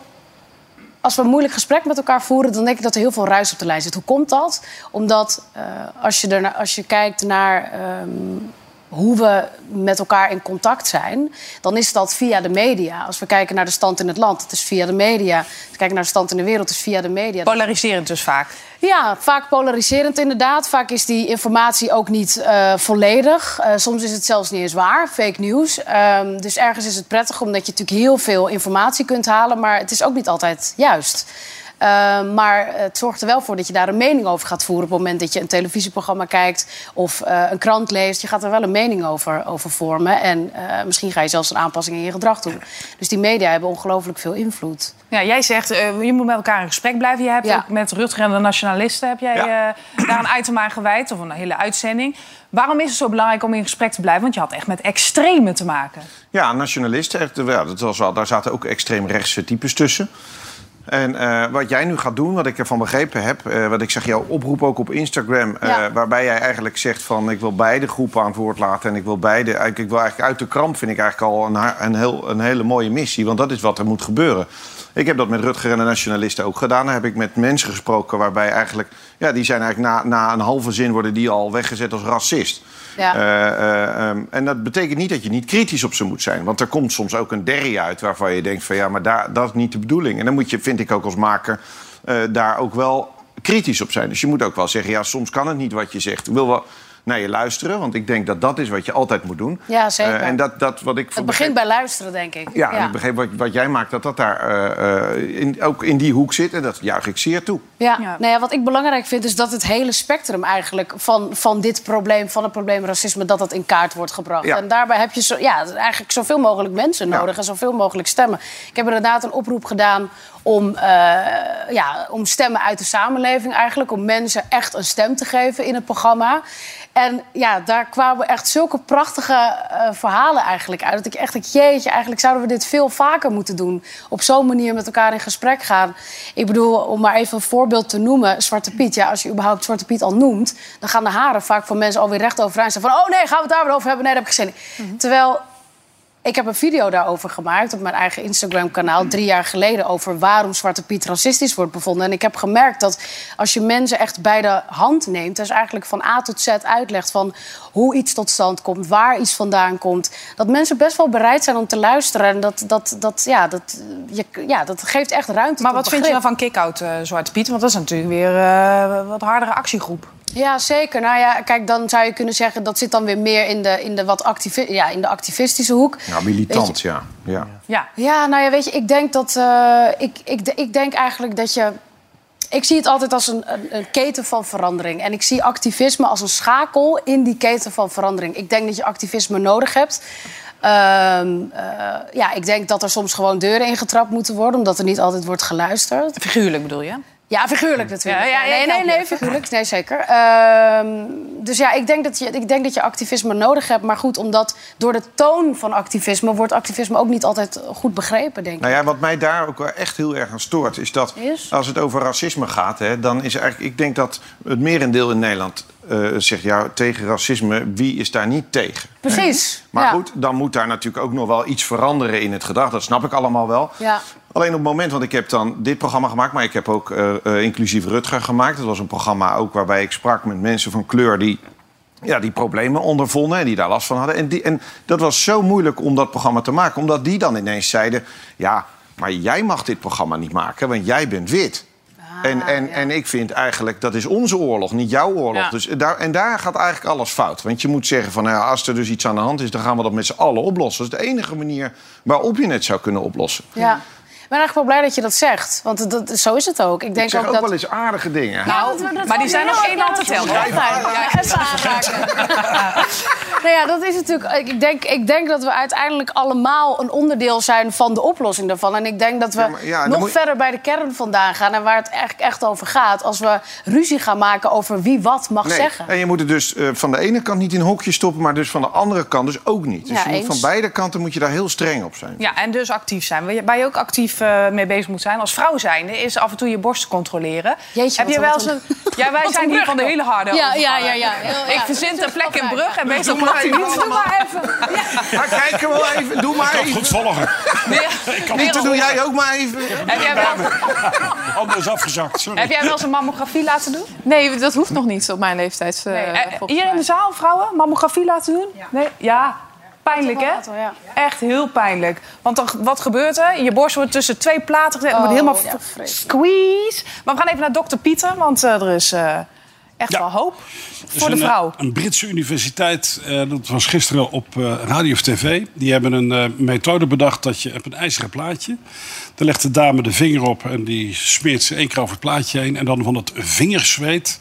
als we een moeilijk gesprek met elkaar voeren, dan denk ik dat er heel veel ruis op de lijn zit. Hoe komt dat? Omdat eh, als, je er, als je kijkt naar ehm, hoe we met elkaar in contact zijn, dan is dat via de media. Als we kijken naar de stand in het land, het is via de media. Als we kijken naar de stand in de wereld, het is via de media. Polariserend dus vaak. Ja, vaak polariserend inderdaad. Vaak is die informatie ook niet eh, volledig. Eh, soms is het zelfs niet eens waar, fake news. Ehm, dus ergens is het prettig omdat je natuurlijk heel veel informatie kunt halen... maar het is ook niet altijd juist. Ehm, maar het zorgt er wel voor dat je daar een mening over gaat voeren... op het moment dat je een televisieprogramma kijkt of eh, een krant leest. Je gaat er wel een mening over, over vormen. En eh, misschien ga je zelfs een aanpassing in je gedrag doen. Dus die media hebben ongelooflijk veel invloed. Ja, jij zegt, eh, je moet met elkaar in gesprek blijven. Je hebt Ja. ook met Rutger en de nationalisten heb jij Ja. eh, daar een item aan gewijd, of een hele uitzending. Waarom is het zo belangrijk om in gesprek te blijven? Want je had echt met extremen te maken. Ja, nationalisten, echt, ja, dat was wel, daar zaten ook extreemrechtse types tussen. En eh, wat jij nu gaat doen, wat ik ervan begrepen heb... eh, wat ik zeg, jouw oproep ook op Instagram... eh, waarbij jij eigenlijk zegt van... ik wil beide groepen aan het woord laten... en ik wil beide... eigenlijk- Ik wil eigenlijk uit de kramp vind ik eigenlijk al een, een, heel, een hele mooie missie. Want dat is wat er moet gebeuren. Ik heb dat met Rutger en de nationalisten ook gedaan. Dan heb ik met mensen gesproken waarbij eigenlijk... Ja, die zijn eigenlijk na, na een halve zin worden die al weggezet als racist. Ja. Eh, eh, ehm, en dat betekent niet dat je niet kritisch op ze moet zijn. Want er komt soms ook een derry uit waarvan je denkt van ja, maar daar, dat is niet de bedoeling. En dan moet je, vind ik ook als maker, eh, daar ook wel kritisch op zijn. Dus je moet ook wel zeggen, ja, soms kan het niet wat je zegt. Wil wel naar je luisteren, want ik denk dat dat is wat je altijd moet doen. Ja, zeker. Eh, en dat, dat wat ik Het begint bij luisteren, denk ik. ja, en ik begreep wat, wat jij maakt, dat dat daar eh, eh, in, ook in die hoek zit. En dat juich ik zeer toe. Ja. Ja. Nou ja, wat ik belangrijk vind is dat het hele spectrum eigenlijk van, van dit probleem, van het probleem racisme, dat dat in kaart wordt gebracht. Ja. En daarbij heb je zo, ja, eigenlijk zoveel mogelijk mensen Ja. nodig en zoveel mogelijk stemmen. Ik heb inderdaad een oproep gedaan om, eh, ja, om stemmen uit de samenleving eigenlijk, om mensen echt een stem te geven in het programma. En ja, daar kwamen echt zulke prachtige eh, verhalen eigenlijk uit. Dat ik echt denk, jeetje, eigenlijk zouden we dit veel vaker moeten doen. Op zo'n manier met elkaar in gesprek gaan. Ik bedoel, om maar even een voorbeeld te noemen. Zwarte Piet, ja, als je überhaupt Zwarte Piet al noemt... dan gaan de haren vaak van mensen alweer recht overeind staan. Van, oh nee, gaan we het daar weer over hebben? Nee, heb ik geen zin in. Terwijl ik heb een video daarover gemaakt op mijn eigen Instagram-kanaal drie jaar geleden over waarom Zwarte Piet racistisch wordt bevonden. En ik heb gemerkt dat als je mensen echt bij de hand neemt, dus eigenlijk van A tot Z uitlegt van hoe iets tot stand komt, waar iets vandaan komt, dat mensen best wel bereid zijn om te luisteren. En dat, dat, dat, ja, dat, je, ja, dat geeft echt ruimte. Maar wat vind je dan van kick-out eh, Zwarte Piet? Want dat is natuurlijk weer een wat hardere actiegroep. Ja, zeker. Nou ja, kijk, dan zou je kunnen zeggen dat zit dan weer meer in de, in de, wat activi ja, in de activistische hoek. Nou, militant, ja. ja. Ja. Ja, nou ja, weet je, ik denk dat. eh, ik, ik, ik denk eigenlijk dat je. Ik zie het altijd als een, een, een keten van verandering. En ik zie activisme als een schakel in die keten van verandering. Ik denk dat je activisme nodig hebt. Ehm, eh, ja, ik denk dat er soms gewoon deuren ingetrapt moeten worden, omdat er niet altijd wordt geluisterd. Figuurlijk bedoel je? Ja, figuurlijk natuurlijk. Ja, ja, ja, nee, nee, nee, figuurlijk. Nee, zeker. Ehm, dus ja, ik denk, dat je, ik denk dat je activisme nodig hebt. Maar goed, omdat door de toon van activisme... wordt activisme ook niet altijd goed begrepen, denk ik. Nou ja, wat mij daar ook wel echt heel erg aan stoort... is dat Is? als het over racisme gaat... Hè, dan is eigenlijk... Ik denk dat het merendeel in Nederland eh, zegt... ja, tegen racisme, wie is daar niet tegen? Precies. Maar ja. goed, dan moet daar natuurlijk ook nog wel iets veranderen in het gedrag. Dat snap ik allemaal wel. Ja. Alleen op het moment, want ik heb dan dit programma gemaakt... maar ik heb ook eh, inclusief Rutger gemaakt. Dat was een programma ook waarbij ik sprak met mensen van kleur... die ja, die problemen ondervonden en die daar last van hadden. En, die, en dat was zo moeilijk om dat programma te maken. Omdat die dan ineens zeiden... ja, Maar jij mag dit programma niet maken, want jij bent wit. En, en, en ik vind eigenlijk, dat is onze oorlog, niet jouw oorlog. Ja. Dus daar, en daar gaat eigenlijk alles fout. Want je moet zeggen van, nou, ja, als er dus iets aan de hand is... dan gaan we dat met z'n allen oplossen. Dat is de enige manier waarop je het zou kunnen oplossen. Ja. Ik ben eigenlijk wel blij dat je dat zegt. Want dat, zo is het ook. Ik denk Ik zeg ook, ook dat... wel eens aardige dingen. Nou, maar die zijn nog één hand te tellen. Ja, nou ja, dat is natuurlijk. Ik denk, ik denk dat we uiteindelijk allemaal een onderdeel zijn van de oplossing daarvan. En ik denk dat we Ja, maar ja, dan nog verder bij de kern vandaan gaan. En waar het eigenlijk echt over gaat. Als we ruzie gaan maken over wie wat mag Nee. zeggen. En je moet het dus eh, van de ene kant niet in hokjes stoppen... maar dus van de andere kant dus ook niet. Dus Ja, je moet eens. van beide kanten moet je daar heel streng op zijn. Ja, en dus actief zijn. Waar je ook actief eh, mee bezig moet zijn als vrouw zijnde... is af en toe je borst controleren. Jeetje, Heb je wel eens een... Ja, wij zijn hier van de hele harde Ja, ja, ja, ja. Heel- Ik ja. verzint een plek in brug en meestal klopt hij even niet. Doe maar even. Maar kijk er wel even, doe maar Ik kan het even. goed volgen. Pieter, doe jij ook maar even. Heb jij, wel, Anders afgezakt, sorry. heb jij wel eens een mammografie laten doen? Nee, dat hoeft nog niet op mijn leeftijd. eh, Nee. Eh, hier in de zaal, vrouwen, mammografie laten doen? Nee? Ja. Pijnlijk, hè? Ja. Echt heel pijnlijk. Want dan, wat gebeurt er? Je borst wordt tussen twee platen gezet. Het wordt Oh, helemaal ja, squeeze. Maar we gaan even naar dokter Pieter, want eh, er is eh, echt Ja. wel hoop voor de een, vrouw. eh, Een Britse universiteit, eh, dat was gisteren op eh, radio of tv. Die hebben een eh, methode bedacht dat je op een ijzeren plaatje... daar legt de dame de vinger op en die smeert ze één keer over het plaatje heen. En dan van het vingerzweet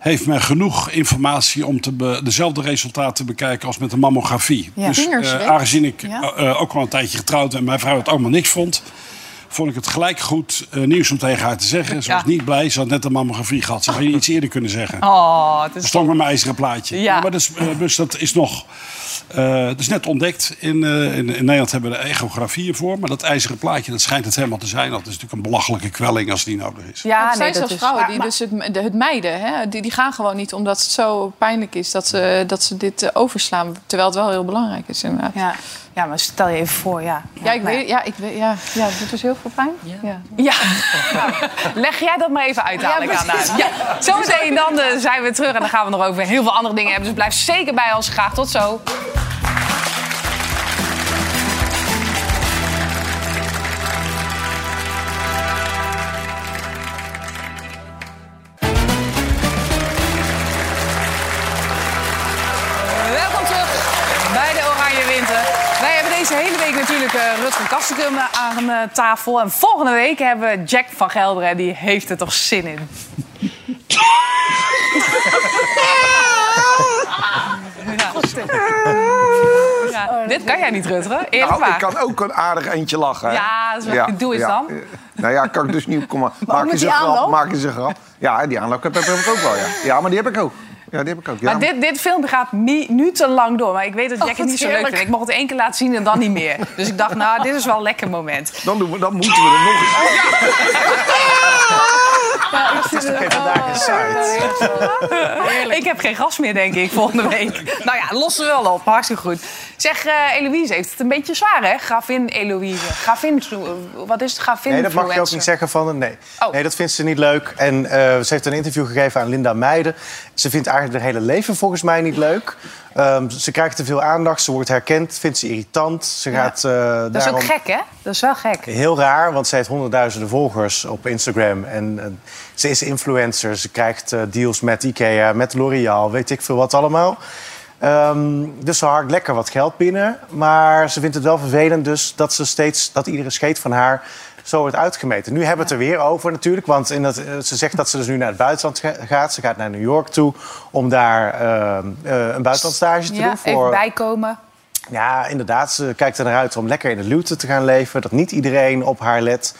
heeft men genoeg informatie om te be- dezelfde resultaten te bekijken als met de mammografie. Ja. Dus eh, aangezien ik Ja. eh, eh, ook al een tijdje getrouwd ben en mijn vrouw het allemaal niks vond... vond ik het gelijk goed nieuws om tegen haar te zeggen. Ze was Ja. niet blij, ze had net een mammografie gehad. Ze had je iets eerder kunnen zeggen. Oh, het is Stond met mijn ijzeren plaatje. Ja. Maar dus, dus dat is nog. Eh het is net ontdekt. In, eh, in, in Nederland hebben we er echografieën voor. Maar dat ijzeren plaatje, dat schijnt het helemaal te zijn. Dat is natuurlijk een belachelijke kwelling als die nodig is. Ja, er zijn zelfs vrouwen maar- die dus het, de- het mijden. Hè? Die, die gaan gewoon niet omdat het zo pijnlijk is dat ze, dat ze dit eh, overslaan. Terwijl het wel heel belangrijk is inderdaad. Ja, Ja. ja, maar stel je even voor, ja. ik weet, ja, ik weet, ja, ja, het doet dus heel veel pijn. Ja. Ja. Leg jij dat maar even uit. Ja, precies. Ja. Zometeen dan zijn we terug en dan gaan we nog over heel veel andere dingen hebben. Dus blijf zeker bij ons. Graag tot zo. Natuurlijk eh Rutger Kastikum aan eh, tafel. En volgende week hebben we Jack van Gelderen. En die heeft er toch zin in. Ja. Ja, dit kan jij niet, Rutger. Eerlijk Nou, waar. ik kan ook een aardig eentje lachen. hè? Ja, dat is wel- doe eens dan. Nou ja, kan ik dus niet. Kom maar. Maak eens een grap. Maak eens een grap. Ja, die aanloop heb, heb ik ook wel. Ja. ja, maar die heb ik ook. Ja, die heb ik ook. Ja, Maar dit, dit filmpje gaat minutenlang door. Maar ik weet dat Jack het wat niet zo leuk vindt. Ik mocht het één keer laten zien en dan niet meer. Dus ik dacht, nou, dit is wel een lekker moment. dan, doen we, dan moeten we er nog eens. Het is toch geen vandaag in site. Ik heb geen gas meer, denk ik, volgende week. nou ja, lossen we wel op. Hartstikke goed. Zeg, eh Eloïse heeft het een beetje zwaar, hè? Gravin Eloïse. Gravin, wat is het? Gravin Nee, dat mag je ook niet zeggen van een nee. Oh. Nee, dat vindt ze niet leuk. En eh, ze heeft een interview gegeven aan Linda Meijden. Ze vindt eigenlijk haar hele leven volgens mij niet leuk. Ehm, ze krijgt te veel aandacht, ze wordt herkend, vindt ze irritant. Ze gaat eh, Dat is daarom... ook gek, hè? Dat is wel gek. Heel raar, want ze heeft honderdduizenden volgers op Instagram. En ze is influencer. Ze krijgt eh, deals met Ikea, met L'Oreal, weet ik veel wat allemaal. Ehm, dus ze harkt lekker wat geld binnen. Maar ze vindt het wel vervelend dus dat, ze steeds, dat iedere scheet van haar zo wordt uitgemeten. Nu hebben we het er weer over natuurlijk. Want in dat, eh, ze zegt dat ze dus nu naar het buitenland ga- gaat. Ze gaat naar New York toe om daar ehm, eh, een buitenlandstage te Ja, doen. even bijkomen. Ja, inderdaad. Ze kijkt er naar uit om lekker in de luwte te gaan leven. Dat niet iedereen op haar let.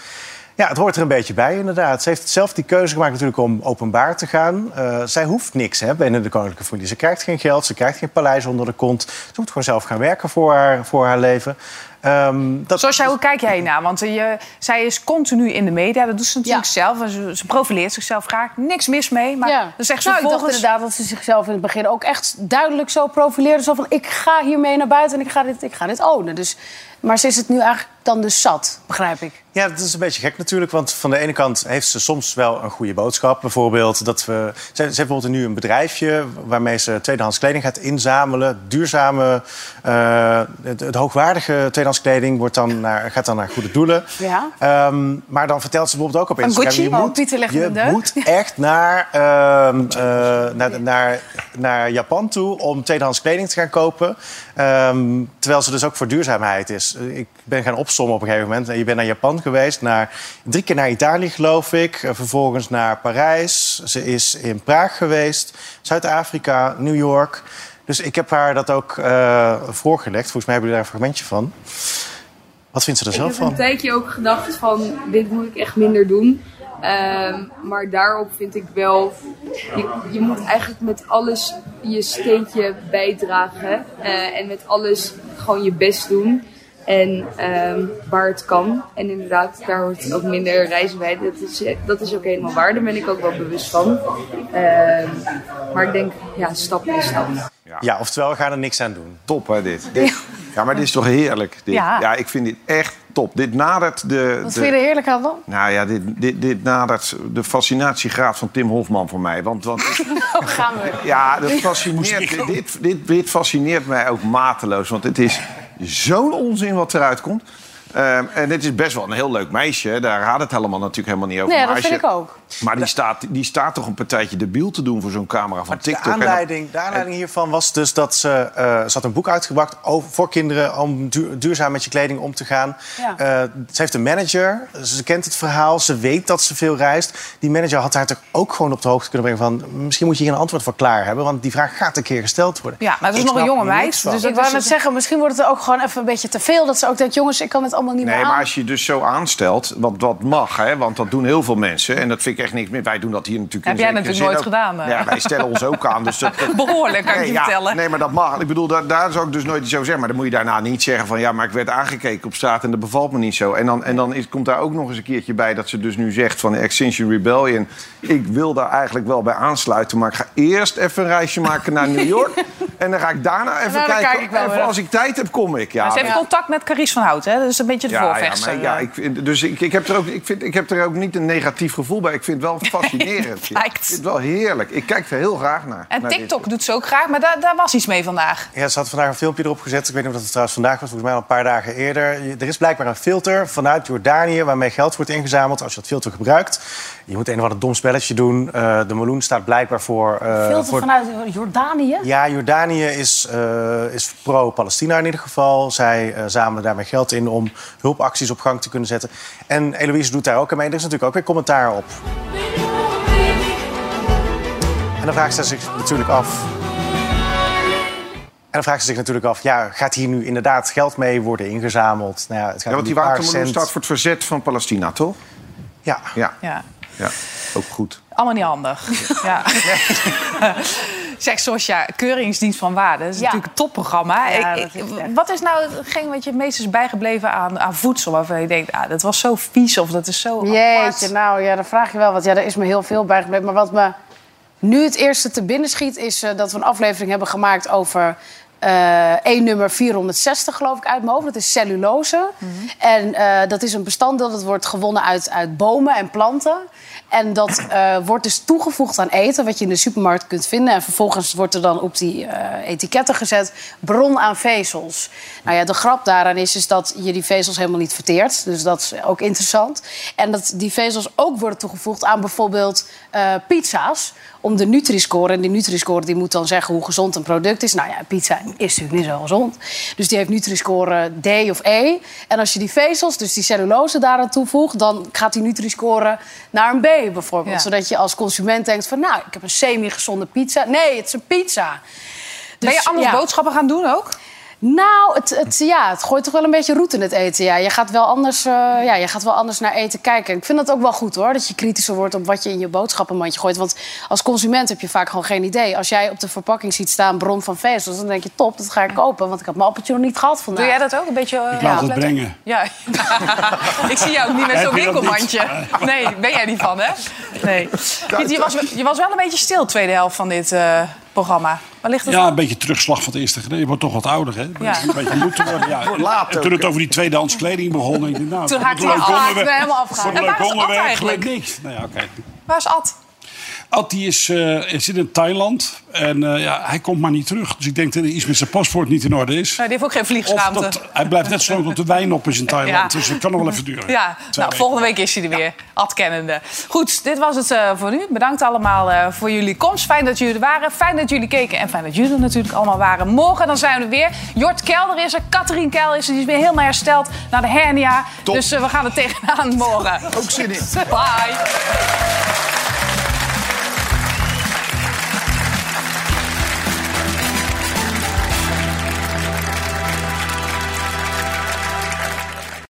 Ja, het hoort er een beetje bij, inderdaad. Ze heeft zelf die keuze gemaakt natuurlijk om openbaar te gaan. Eh, zij hoeft niks hè, binnen de koninklijke familie. Ze krijgt geen geld, ze krijgt geen paleis onder de kont. Ze moet gewoon zelf gaan werken voor haar, voor haar leven. Ehm, dat, Zoals jij, hoe kijk jij naar? Want eh, je, zij is continu in de media. Dat doet ze natuurlijk Ja. zelf. Ze, ze profileert zichzelf graag. Niks mis mee. Maar ja. dan zegt ze nou, ik dacht vervolgens... inderdaad dat ze zichzelf in het begin ook echt duidelijk zo profileerde. Zo van, ik ga hiermee naar buiten en ik ga dit, ik ga dit ownen. Dus Maar ze is het nu eigenlijk dan dus zat, begrijp ik. Ja, dat is een beetje gek natuurlijk. Want van de ene kant heeft ze soms wel een goede boodschap. Bijvoorbeeld dat we. Ze, ze heeft bijvoorbeeld nu een bedrijfje waarmee ze tweedehands kleding gaat inzamelen. Duurzame, eh, het, het hoogwaardige tweedehands kleding wordt dan naar, gaat dan naar goede doelen. Ja. Ehm, maar dan vertelt ze bijvoorbeeld ook op Instagram... Gucci? je moet, Pieter je moet echt naar, ehm, eh, naar, naar, naar Japan toe om tweedehands kleding te gaan kopen. Ehm, terwijl ze dus ook voor duurzaamheid is. Ik ben gaan opsommen op een gegeven moment. Je bent naar Japan geweest, naar, drie keer naar Italië geloof ik. Eh, Vervolgens naar Parijs. Ze is in Praag geweest, Zuid-Afrika, New York. Dus ik heb haar dat ook eh, voorgelegd. Volgens mij hebben jullie daar een fragmentje van. Wat vindt ze er Ik zelf heb een van? tijdje ook gedacht van dit moet ik echt minder doen. Ehm, maar daarop vind ik wel, je, je moet eigenlijk met alles je steentje bijdragen. eh, en met alles gewoon je best doen. En ehm, waar het kan. En inderdaad, daar hoort ook minder reizen bij. Dat is, dat is ook helemaal waar. Daar ben ik ook wel bewust van. Ehm, maar ik denk, ja, stap bij stap. Ja, oftewel, we gaan er niks aan doen. Top, hè, dit. Dit- Ja, maar dit is toch heerlijk? Dit. Ja. Ja. ik vind dit echt top. Dit nadert de... Wat de- vind je er heerlijk aan dan? Nou ja, dit, dit, dit nadert de fascinatiegraad van Tim Hofman voor mij. Want, want Oh, gaan we. ja, dat fascineert, dit, dit, dit fascineert mij ook mateloos. Want het is zo'n onzin wat eruit komt. Ehm, en dit is best wel een heel leuk meisje. Daar gaat het helemaal natuurlijk helemaal niet over. Nee, Maar dat vind je- ik ook. Maar die staat, die staat toch een partijtje debiel te doen voor zo'n camera van De TikTok. En dan- aanleiding, de aanleiding hiervan was dus dat ze, eh, ze had een boek uitgebracht over, voor kinderen om duur- duurzaam met je kleding om te gaan. Ja. Eh, ze heeft een manager, ze kent het verhaal, ze weet dat ze veel reist. Die manager had haar toch ook gewoon op de hoogte kunnen brengen van misschien moet je hier een antwoord voor klaar hebben, want die vraag gaat een keer gesteld worden. Ja, maar het is Ik nog een jonge meid. van. Dus ik wou net zeggen, misschien wordt het ook gewoon even een beetje te veel. Dat ze ook denkt, jongens, ik kan het allemaal niet Nee, meer maar als je dus zo aanstelt, wat, wat mag, hè, want dat doen heel veel mensen. En dat vind ik echt niks meer. Wij doen dat hier natuurlijk Heb in jij natuurlijk nooit ook. gedaan. Ja, wij stellen ons ook aan. Dus dat, dat- Behoorlijk, kan ik nee, je ja, vertellen. Nee, maar dat mag. Ik bedoel, daar, daar zou ik dus nooit iets over zeggen. Maar dan moet je daarna niet zeggen van... ja, maar ik werd aangekeken op straat en dat bevalt me niet zo. En dan, en dan is, komt daar ook nog eens een keertje bij... dat ze dus nu zegt van Extinction Rebellion... ik wil daar eigenlijk wel bij aansluiten... maar ik ga eerst even een reisje maken naar New York... en dan ga ik daarna even Nou, kijken. kijk ik wel even weer. als ik tijd heb, kom ik. Ja, Maar ze heeft contact met Carice van Hout, hè? Dat een beetje de ja, ja, voorvechter. maar, ja, ik vind, dus ik, ik, heb er ook, ik, vind, ik heb er ook niet een negatief gevoel bij. Ik vind het wel fascinerend. ik lijkt. vind het wel heerlijk. Ik kijk er heel graag naar. En naar dit. TikTok doet ze ook graag, maar daar, daar was iets mee vandaag. Ja, ze had vandaag een filmpje erop gezet. Ik weet niet of dat het trouwens vandaag was, volgens mij al een paar dagen eerder. Er is blijkbaar een filter vanuit Jordanië waarmee geld wordt ingezameld als je dat filter gebruikt. Je moet een of ander dom spelletje doen. Eh, de meloen staat blijkbaar voor. eh, Filter voor vanuit Jordanië? Ja, Jordanië is, eh, is pro-Palestina in ieder geval. Zij eh, zamelen daarmee geld in om hulpacties op gang te kunnen zetten. En Eloïse doet daar ook aan mee. Er is natuurlijk ook weer commentaar op. En dan vraagt ze zich natuurlijk af. En dan vraagt ze zich natuurlijk af, ja, gaat hier nu inderdaad geld mee worden ingezameld? Nou ja, het gaat Ja, want die watermeloen staat voor het verzet van Palestina, toch? Ja. Ja, Ja. ja. ook goed. Allemaal niet handig. Ja. Zeg, Sosja, Keuringsdienst van Waarde. Dat is Ja. natuurlijk een topprogramma. Ja, Ik- is wat is nou hetgeen wat je het meest is bijgebleven aan, aan voedsel? Waarvan je denkt, ah, dat was zo vies of dat is zo Jeetje, apart. nou ja, dan vraag je wel wat. Ja, er is me heel veel bijgebleven. Maar wat me nu het eerste te binnen schiet... is eh, dat we een aflevering hebben gemaakt over... eh één nummer 460, geloof ik, uit mijn hoofd. Dat is cellulose. En eh, dat is een bestanddeel dat wordt gewonnen uit, uit bomen en planten. En dat eh, wordt dus toegevoegd aan eten, wat je in de supermarkt kunt vinden. En vervolgens wordt er dan op die eh, etiketten gezet bron aan vezels. Nou ja, de grap daaraan is, is dat je die vezels helemaal niet verteert. Dus dat is ook interessant. En dat die vezels ook worden toegevoegd aan bijvoorbeeld eh, pizza's. Om de Nutri-score. En die Nutri-score die moet dan zeggen hoe gezond een product is. Nou ja, pizza is natuurlijk niet zo gezond. Dus die heeft Nutri-score D of E. En als je die vezels, dus die cellulose daaraan toevoegt... dan gaat die Nutri-score naar een B bijvoorbeeld. Ja. Zodat je als consument denkt van... nou, ik heb een semi-gezonde pizza. Nee, het is een pizza. ben je Dus, anders ja. boodschappen gaan doen ook? Nou, het, het, ja, het gooit toch wel een beetje roet in het eten. Ja. Je, gaat wel anders, eh, ja, je gaat wel anders naar eten kijken. Ik vind dat ook wel goed hoor, dat je kritischer wordt op wat je in je boodschappenmandje gooit. Want als consument heb je vaak gewoon geen idee. Als jij op de verpakking ziet staan bron van vezels, dan denk je top, dat ga ik kopen. Want ik heb mijn appeltje nog niet gehad vandaag. Doe jij dat ook een beetje? eh, Ik laat het brengen. Ja. ik zie jou ook niet met zo'n je winkelmandje. Nee, ben jij niet van, hè? Nee. Piet, je, was, je was wel een beetje stil, tweede helft van dit, eh, programma? Waar ligt het Ja, een beetje terugslag van het eerste gedeelte. Je wordt toch wat ouder, hè? Ja. Een beetje moeten worden. Ja. En toen het over die tweedehands kleding begon, ik, nou, Toen haakte hij ben helemaal afgehaakt. Voor een En waar leuk is Ad onderwerp eigenlijk? gelijk niks. Nou ja, oké. Waar is Ad? Ad die is, eh, zit in Thailand en eh, ja, hij komt maar niet terug. Dus ik denk dat er iets met zijn paspoort niet in orde is. Nee, die heeft ook geen Of vliegschaamte. dat, hij blijft net zo lang tot de wijn op is in Thailand. Ja. Dus dat kan nog wel even duren. Ja, nou, weken. volgende week is hij er weer. Ad kennende. Goed, dit was het eh, voor nu. Bedankt allemaal voor jullie komst. Fijn dat jullie er waren. Fijn dat jullie keken. En fijn dat jullie er natuurlijk allemaal waren. Morgen dan zijn we er weer. Jort Kelder is er. Katrien Kelder is er. Die is weer helemaal hersteld na de hernia. Top. Dus we gaan er tegenaan morgen. Ook zin in. Bye.